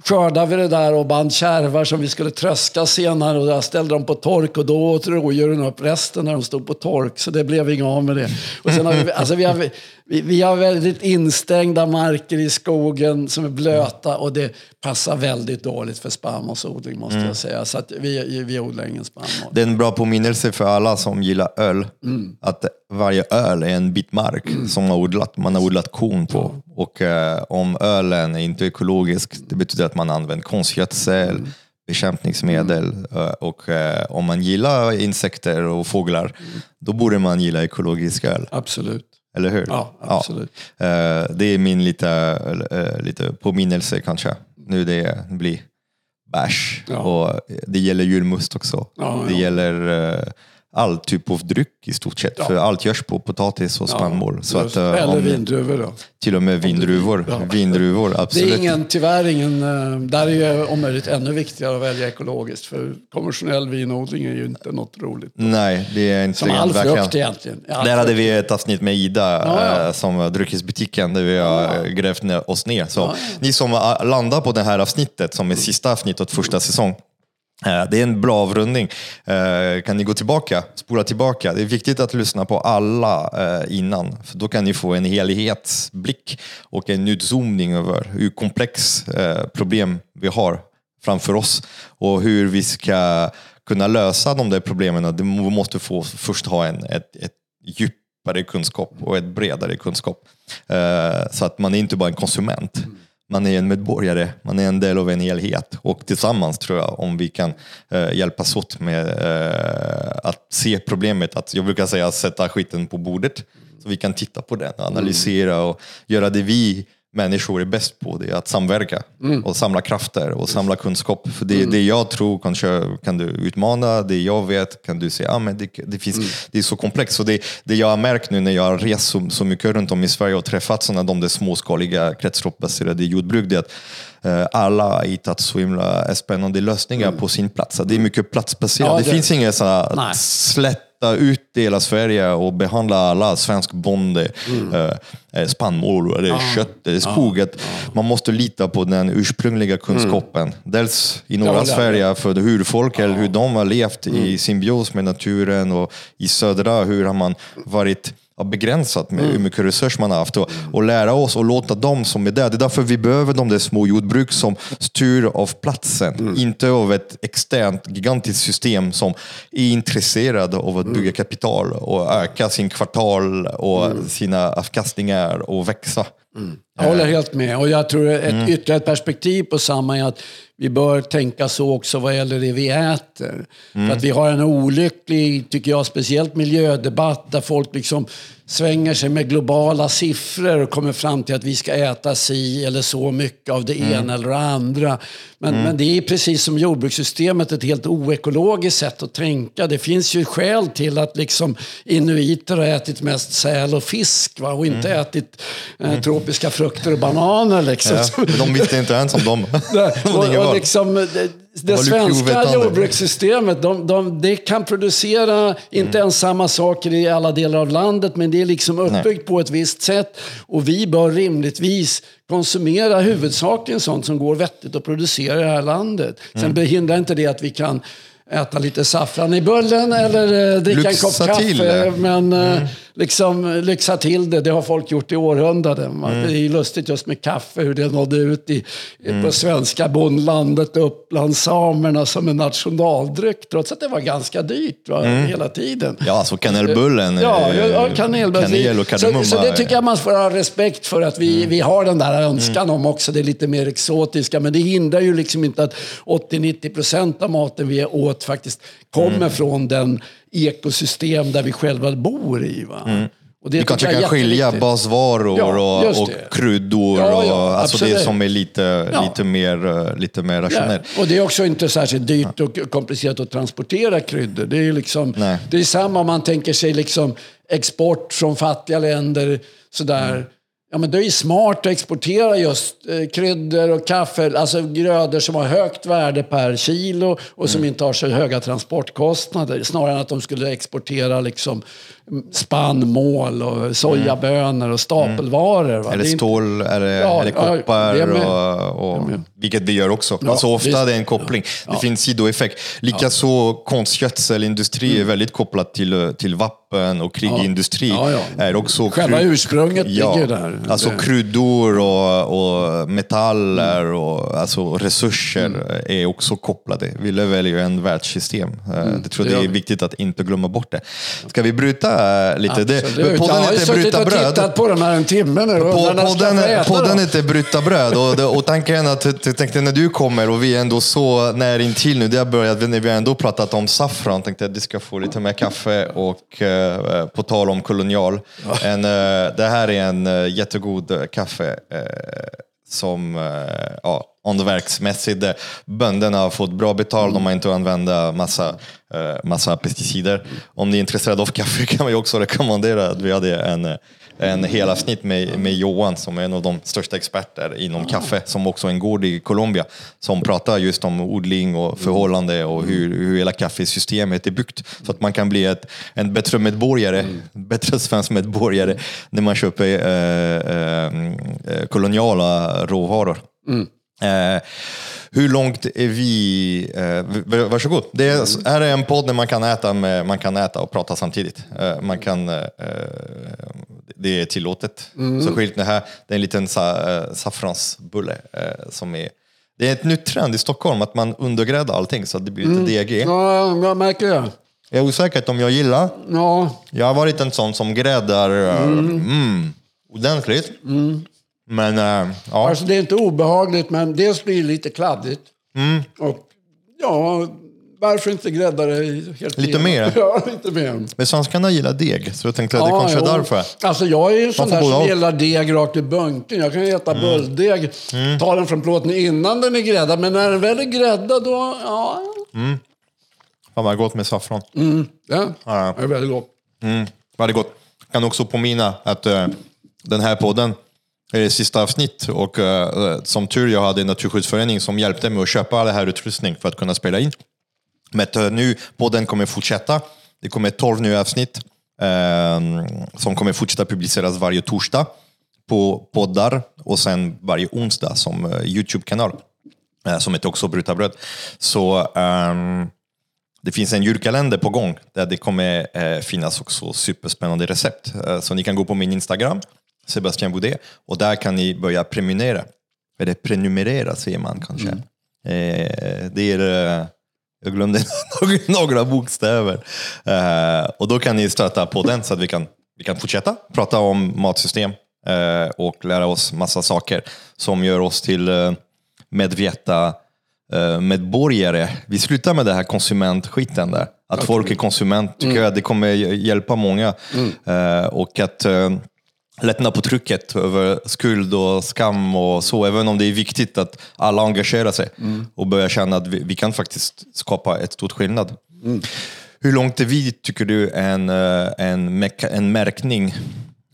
skördade vi det där och band kärvar som vi skulle tröska senare och där ställde dem på tork och då åt rådjuren upp resten när de stod på tork. Så det blev inget av med det. Och sen har vi, alltså vi, har, vi, vi har väldigt instängda marker i skogen som är blöta och det passar väldigt dåligt för spannmålsodling måste jag säga. Så att vi, vi odlar ingen spannmål. Det är en bra påminnelse för alla som gillar öl. Mm. Att varje öl är en bit mark som man har odlat. Man har odlat korn på. Och eh, om ölen är inte ekologisk, det betyder att man använder konstgödsel, Mm. bekämpningsmedel. eh, Och eh, om man gillar insekter och fåglar, Mm. då borde man gilla ekologisk öl. Absolut. Eller hur? Ja, absolut. Ja. Eh, Det är min lite, eh, lite påminnelse kanske. Nu det blir bärs. Ja. Och det gäller julmust också. Ja, det gäller eh, all typ av dryck i stort sett. Ja. För allt görs på potatis och spannmål. så Just- att, eh, Eller om- vindruvor då. Till och med vindruvor. Ja. Vindruvor, Det absolut. är ingen, tyvärr ingen, eh, där är ju om möjligt ännu viktigare att välja ekologiskt. För konventionell vinodling är ju inte något roligt. Nej, det är inte Som all verkligen. frukt egentligen. All Där hade vi ett avsnitt med Ida Ja, ja. eh, som dryckesbutiken där vi har eh, grävt oss ner. Så ni som eh, landar på det här avsnittet som är sista avsnittet första säsong. Eh, det är en bra avrundning. Eh, kan ni gå tillbaka, spola tillbaka. Det är viktigt att lyssna på alla eh, innan. För då kan ni få en helhetsblick och en utzoomning över hur komplex problem vi har framför oss och hur vi ska kunna lösa de där problemen. Vi måste få, först ha en, ett, ett djupare kunskap och ett bredare kunskap. Så att man är inte bara en konsument. Man är en medborgare, man är en del av en helhet. Och tillsammans tror jag, om vi kan eh, hjälpas åt med eh, att se problemet, att jag brukar säga sätta skiten på bordet. Så vi kan titta på den, analysera och göra det vi människor är bäst på det är att samverka och samla krafter och samla kunskap. För det, det jag tror kanske kan du utmana, det jag vet kan du säga, ah, men det, det, finns, det är så komplext. Så det, det jag har märkt nu när jag har rest så, så mycket runt om i Sverige och träffat sådana de där småskaliga kretsloppsbaserade jordbruk, det är att eh, alla har hittat så himla spännande lösningar på sin plats. Så Det är mycket platsbaserat. Ja, det, finns inga sådana Nej. Slätta ut i hela Sverige och behandla alla svensk bonde, eh, eh, spannmål, det är kött, det är skog. Att Man måste lita på den ursprungliga kunskapen. Dels i norra jag Sverige för hur folk eller hur de har levt i symbios med naturen och i södra hur har man varit ja, begränsat med hur mycket resurser man har haft. Och, och lära oss och låta dem som är där. Det är därför vi behöver de där små jordbruk som styr av platsen, inte av ett externt gigantiskt system som är intresserad av att bygga kapital och öka sin kvartal och sina avkastningar och växa. Jag håller helt med. Och jag tror ett Mm. ytterligare perspektiv på samma är att vi bör tänka så också vad gäller det vi äter. Mm. För att vi har en olycklig, tycker jag, speciellt miljödebatt där folk liksom svänger sig med globala siffror och kommer fram till att vi ska äta si eller så mycket av det Mm. ena eller det andra. Men, men det är precis som jordbrukssystemet ett helt oekologiskt sätt att tänka. Det finns ju skäl till att liksom inuiter har ätit mest säl och fisk va? och inte ätit eh, tropiska frukter och bananer. Liksom. Ja, de visste inte ens om dem. Nej, De och, och liksom, det, det svenska jordbrukssystemet, de, de, det kan producera inte ens samma saker i alla delar av landet, men det är liksom uppbyggt på ett visst sätt. Och vi bör rimligtvis konsumera huvudsakligen sånt som går vettigt att producera i det här landet. Sen behindrar inte det att vi kan äta lite saffran i bullen eller eh, dricka Lyxa en kopp kaffe. till. Men eh, liksom lyxa till det, det har folk gjort i århundraden. va. Det är lustigt just med kaffe, hur det nådde ut i, på svenska bondlandet och Upplandssamerna som en nationaldryck. Trots att det var ganska dyrt va, hela tiden. Ja, alltså kanelbullen. Ja, eh, ja, kanelbulle. Kanel och kardemumma. Så, så det tycker jag man får ha respekt för att vi, vi har den där önskan om också. Det är lite mer exotiska. Men det hindrar ju liksom inte att 80-90% av maten vi åt faktiskt kommer från den ekosystem där vi själva bor i. Va? Och det Vi kan är skilja basvaror Ja, och, och det. kryddor. Ja, ja, och, alltså det absolut. som är lite, lite, mer, eh, lite mer rationellt. Och det är också inte särskilt dyrt och komplicerat att transportera kryddor. Det är, liksom, Nej. det är samma om man tänker sig liksom export från fattiga länder. Sådär. Ja, men det är ju smart att exportera just eh, kryddor och kaffe, alltså grödor som har högt värde per kilo och som inte har så höga transportkostnader. Snarare än att de skulle exportera liksom mm, spannmål och sojabönor och stapelvaror. Va? Eller Det är stål, eller, Ja, eller ja, koppar, det är med. och, och, vilket vi gör också. Ja, alltså ofta visst. är det en koppling. Det finns sidoeffekt. Likaså konstgödselindustri är väldigt kopplat till, till vapen och krigindustri. Mm. Ja, ja. Är också Själva kryd- ursprunget ja, ligger där. Alltså Det- kryddor och, och metaller Mm. och alltså resurser är också kopplade. Vi lever ju i en världssystem. Eh, Jag tror Mm. det det är vi. viktigt att inte glömma bort det. Ska vi bryta lite? Det, podden jag har ju suttit och bröd. tittat på den här en timme nu. På, podden, podden heter Bryta bröd och, och tanken är att jag tänkte när du kommer och vi är ändå så nära intill nu, det har börjat, när vi har ändå pratat om saffran, tänkte att du ska få lite mer kaffe och eh, på tal om kolonial. En, eh, det här är en eh, jättegod kaffe eh, som eh, ja, ånverksmässigt, eh, bönderna har fått bra betalt, de har inte använt massa, eh, massa pesticider. Om ni är intresserade av kaffe kan man ju också rekommendera att vi hade en, en hel avsnitt med, med Johan som är en av de största experter inom kaffe, som också är en gård i Colombia, som pratar just om odling och förhållande och hur, hur hela kaffesystemet är byggt. Så att man kan bli ett, en bättre medborgare, bättre svensk medborgare när man köper eh, eh, eh, koloniala råvaror. Eh, hur långt är vi? Eh, varsågod. Det är, här är en podd där man kan äta, med, man kan äta och prata samtidigt. Eh, man kan, eh, det är tillåtet. Så skilt det här, det är en liten sa, eh, saffransbulle eh, som är det är ett nytt trend i Stockholm att man undergräddar allting så att det blir lite DG. Ja, jag märker det. Jag är osäker om jag gillar. Ja, Jag har varit en sån som gräddar eh, mm, ordentligt. Men eh, ja. alltså det är inte obehagligt, men dels blir det lite kladdigt. Mm. Och ja, varför inte grädda det helt Lite mer? Ja, lite mer. Men svenskarna gillar deg, så jag tänkte att det kanske är därför. Alltså jag är ju en sån där som gillar deg rakt i bunken. Jag kan ju äta bulldeg, ta den från plåten innan den är gräddad. Men när den väl är gräddad då, ja, Fan vad gott med saffran. ja Ja. det är väldigt gott. Mm, väldigt gott. Jag kan också påminna att eh, den här podden är det sista avsnitt och eh, som tur jag hade en naturskyddsförening som hjälpte mig att köpa all den här utrustning för att kunna spela in. Men eh, nu podden kommer fortsätta. Det kommer 12 nya avsnitt eh, som kommer fortsätta publiceras varje torsdag på poddar och sen varje onsdag som eh, Youtube-kanal eh, som heter också Brutabröd. Så ehm, det finns en julkalender på gång där det kommer eh, finnas också superspännande recept. Eh, så ni kan gå på min Instagram, Sebastian Boudet, och där kan ni börja prenumerera. Eller prenumerera säger man kanske. Eh, det är, eh, jag glömde några bokstäver. Eh, och då kan ni stötta på den så att vi kan, vi kan fortsätta prata om matsystem eh, och lära oss massa saker som gör oss till eh, medvetna eh, medborgare. Vi slutar med det här konsumentskiten där. Att folk är konsument tycker jag att det kommer hjälpa många. Eh, och att lättna på trycket över skuld och skam och så. Även om det är viktigt att alla engagerar sig och börjar känna att vi, vi kan faktiskt skapa ett stort skillnad. Hur långt är vi, tycker du, en, eh, en, en märkning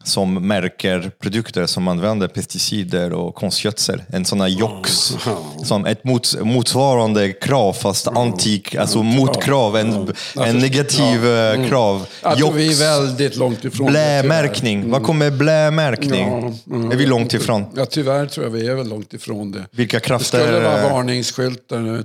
som märker produkter som använder pesticider och konstgödsel. En sån här jox, som ett mot, motsvarande krav fast antik, alltså motkrav, en, en negativ eh, krav. Jag tror vi är Jox. väldigt långt ifrån. Blämärkning. Vad kommer blämärkning? Ja, mm. är vi långt ifrån? Ja, tyvärr tror jag vi är väl långt ifrån det. Vilka Det skulle krafter? vara eh, varningsskyltar nu,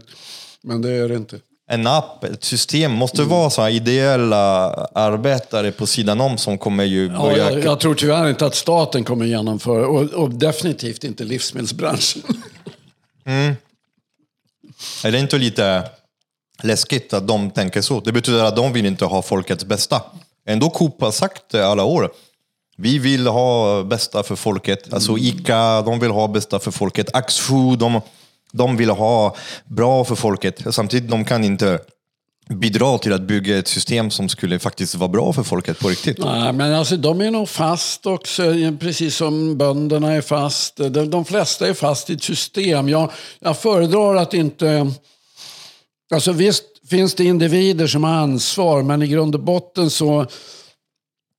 men det är det inte. En app, ett system, måste mm. vara så här ideella arbetare på sidan om som kommer ju börja... Ja, jag, jag tror tyvärr inte att staten kommer genomföra, och, och definitivt inte livsmedelsbranschen. Mm. Är det inte lite läskigt att de tänker så? Det betyder att de vill inte ha folkets bästa. Ändå Coop har sagt det alla år. Vi vill ha bästa för folket. Alltså ICA, de vill ha bästa för folket. Axfood, de, de vill ha bra för folket. Samtidigt, de kan inte bidra till att bygga ett system som skulle faktiskt vara bra för folket på riktigt. Nej, men alltså, de är nog fast också, eh, precis som bönderna är fast. De, de flesta är fast i ett system. Jag, jag föredrar att inte... Alltså visst finns det individer som har ansvar, men i grund och botten så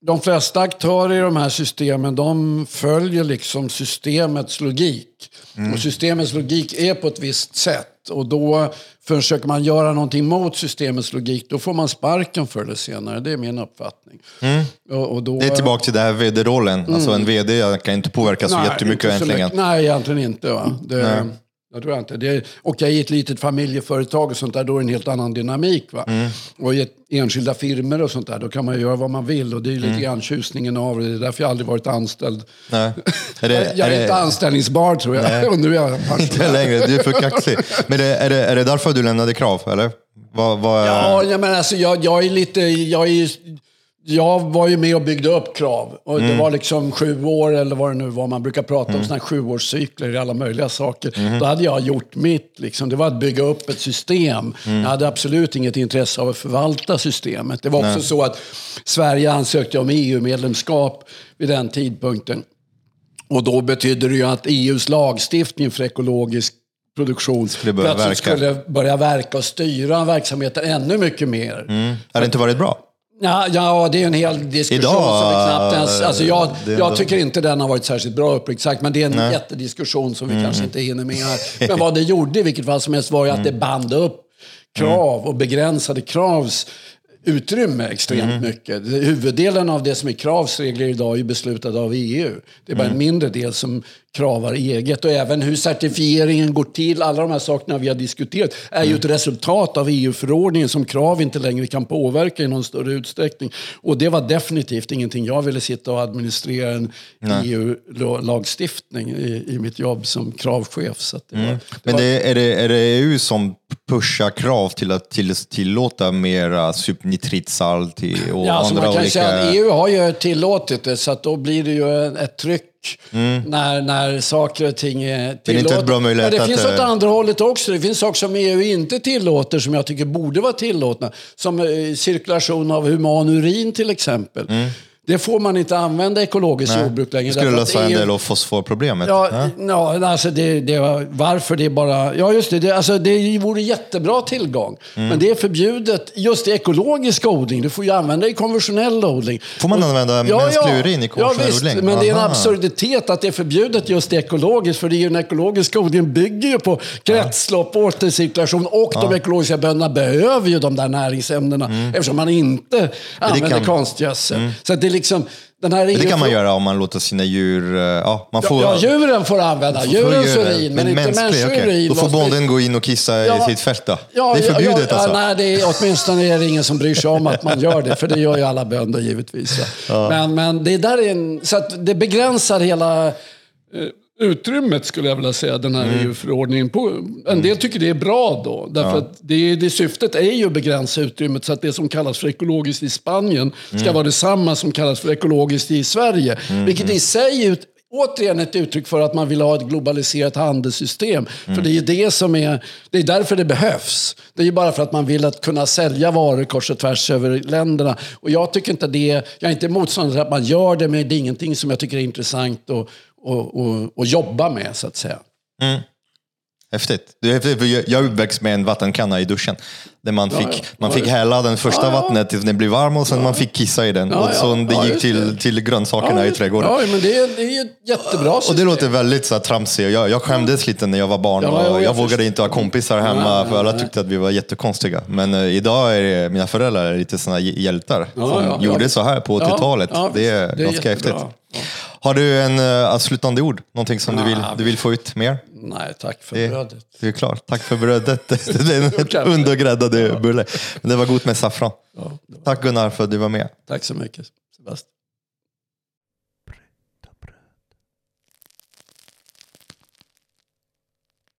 de flesta aktörer i de här systemen de följer liksom systemets logik. Mm. Och systemets logik är på ett visst sätt. Och då försöker man göra någonting mot systemets logik, då får man sparken förr eller senare. Det är min uppfattning. Mm. Och, och då, det är tillbaka till den här vd-rollen. Mm. Alltså en vd kan inte påverka så nej, jättemycket egentligen. Nej, egentligen inte. Va? Det, jag tror inte. Det är, och jag är i ett litet familjeföretag och sånt där, då är det en helt annan dynamik. Va? Mm. Och i enskilda firmor och sånt där, då kan man göra vad man vill. Och det är lite mm. grann tjusningen av det. Det är därför jag aldrig varit anställd. Nej. Är det, jag är, är inte det... anställningsbar tror jag. Nej. och nu är jag Inte längre, du är för kaxig. Men det, är, det, är det därför du lämnade krav, eller? Vad, vad... Ja, ja, men alltså jag, jag är lite... Jag är, jag var ju med och byggde upp Krav. Och mm. Det var liksom sju år, eller vad det nu var. Man brukar prata mm. om sådana här sjuårscykler i alla möjliga saker. Mm. Då hade jag gjort mitt. Liksom. Det var att bygga upp ett system. Mm. Jag hade absolut inget intresse av att förvalta systemet. Det var också Nej. så att Sverige ansökte om EU-medlemskap vid den tidpunkten. Och då betydde det ju att EUs lagstiftning för ekologisk produktion skulle börja, verka. skulle börja verka och styra verksamheten ännu mycket mer. Mm. Har det inte varit bra? Ja, ja, det är en hel diskussion Idag, som vi knappt ens... Alltså jag, jag tycker inte den har varit särskilt bra uppriktigt sagt, men det är en Nej. jättediskussion som vi mm. kanske inte hinner med här. Men vad det gjorde i vilket fall som helst var ju att det mm. band upp krav och begränsade kravs utrymme extremt mm. mycket. Huvuddelen av det som är kravsregler idag är ju beslutade av EU. Det är bara mm. en mindre del som kravar eget. Och även hur certifieringen går till, alla de här sakerna vi har diskuterat, är mm. ju ett resultat av EU-förordningen som krav inte längre kan påverka i någon större utsträckning. Och det var definitivt ingenting jag ville sitta och administrera en EU-lagstiftning i, i mitt jobb som kravchef. Så det mm. var, det Men det, är, det, är det EU som pushar krav till att till, tillåta mera subnitritsalt och ja, andra man kan olika... Säga att EU har ju tillåtit det, så att då blir det ju ett tryck Mm. När, när saker och ting är tillåtet. Det det finns åt andra hållet också. Det finns saker som EU inte tillåter som jag tycker borde vara tillåtna. Som eh, cirkulation av human urin till exempel. Mm. Det får man inte använda ekologiskt Nej. jordbruk längre. Det skulle lösa en del av fosforproblemet. Ja, ja. ja alltså det, det, varför det är bara... Ja, just det. Det, alltså det vore jättebra tillgång. Mm. Men det är förbjudet just i ekologisk odling. Du får ju använda i konventionell odling. Får man använda ja, mänsklig urin i konventionell ja, odling? men det är en absurditet att det är förbjudet just i ekologiskt. För det är ju den ekologiska odlingen bygger ju på kretslopp, ja. återcirkulation och ja. de ekologiska bönderna behöver ju de där näringsämnena mm. eftersom man inte använder kan... konstgödsel. Mm. Så det liksom, den här det kan man göra om man låter sina djur... Eh, ja, man får, ja, djuren får använda får, djurens urin, men, men inte människourin. Okay. Då får bonden gå in och kissa ja, i sitt fält då? Ja, det är förbjudet ja, alltså? Nej, det är, åtminstone är det ingen som bryr sig om att man gör det, för det gör ju alla bönder givetvis. Men, men det där är en, så att det begränsar hela... Utrymmet skulle jag vilja säga, den här mm. EU-förordningen. En del tycker det är bra då. Därför ja. att det, det syftet är ju att begränsa utrymmet så att det som kallas för ekologiskt i Spanien ska mm. vara detsamma som kallas för ekologiskt i Sverige. Mm. Vilket i sig är återigen ett uttryck för att man vill ha ett globaliserat handelssystem. Mm. För det är ju det som är, det är därför det behövs. Det är ju bara för att man vill att kunna sälja varor kors och tvärs över länderna. Och jag tycker inte det, jag är inte motståndare till att man gör det, men det är ingenting som jag tycker är intressant och, och, och, och jobba med så att säga. Mm. Häftigt. Jag är uppväxt med en vattenkanna i duschen. Där man fick, ja, ja. man fick hälla den första ja, vattnet tills den blev varm och sen man fick kissa i den. och så det gick till, till grönsakerna i trädgården. Ja, men det är, det är jättebra system. Och det låter väldigt så här, tramsigt. Jag, jag skämdes lite när jag var barn. och jag, jag vågade inte ha kompisar hemma för alla tyckte att vi var jättekonstiga. Men uh, idag är det, mina föräldrar lite sådana hjältar som gjorde så här på 80-talet. det, är ganska häftigt. Har du en uh, avslutande ord? Någonting som du, vill, du vill få ut mer? Nej, tack för Det, brödet. det är klart. Tack för brödet. Det är en undergräddade bulle. Men det var gott med saffran. Ja, var- Tack Gunnar för att du var med. Tack så mycket, Sebastian.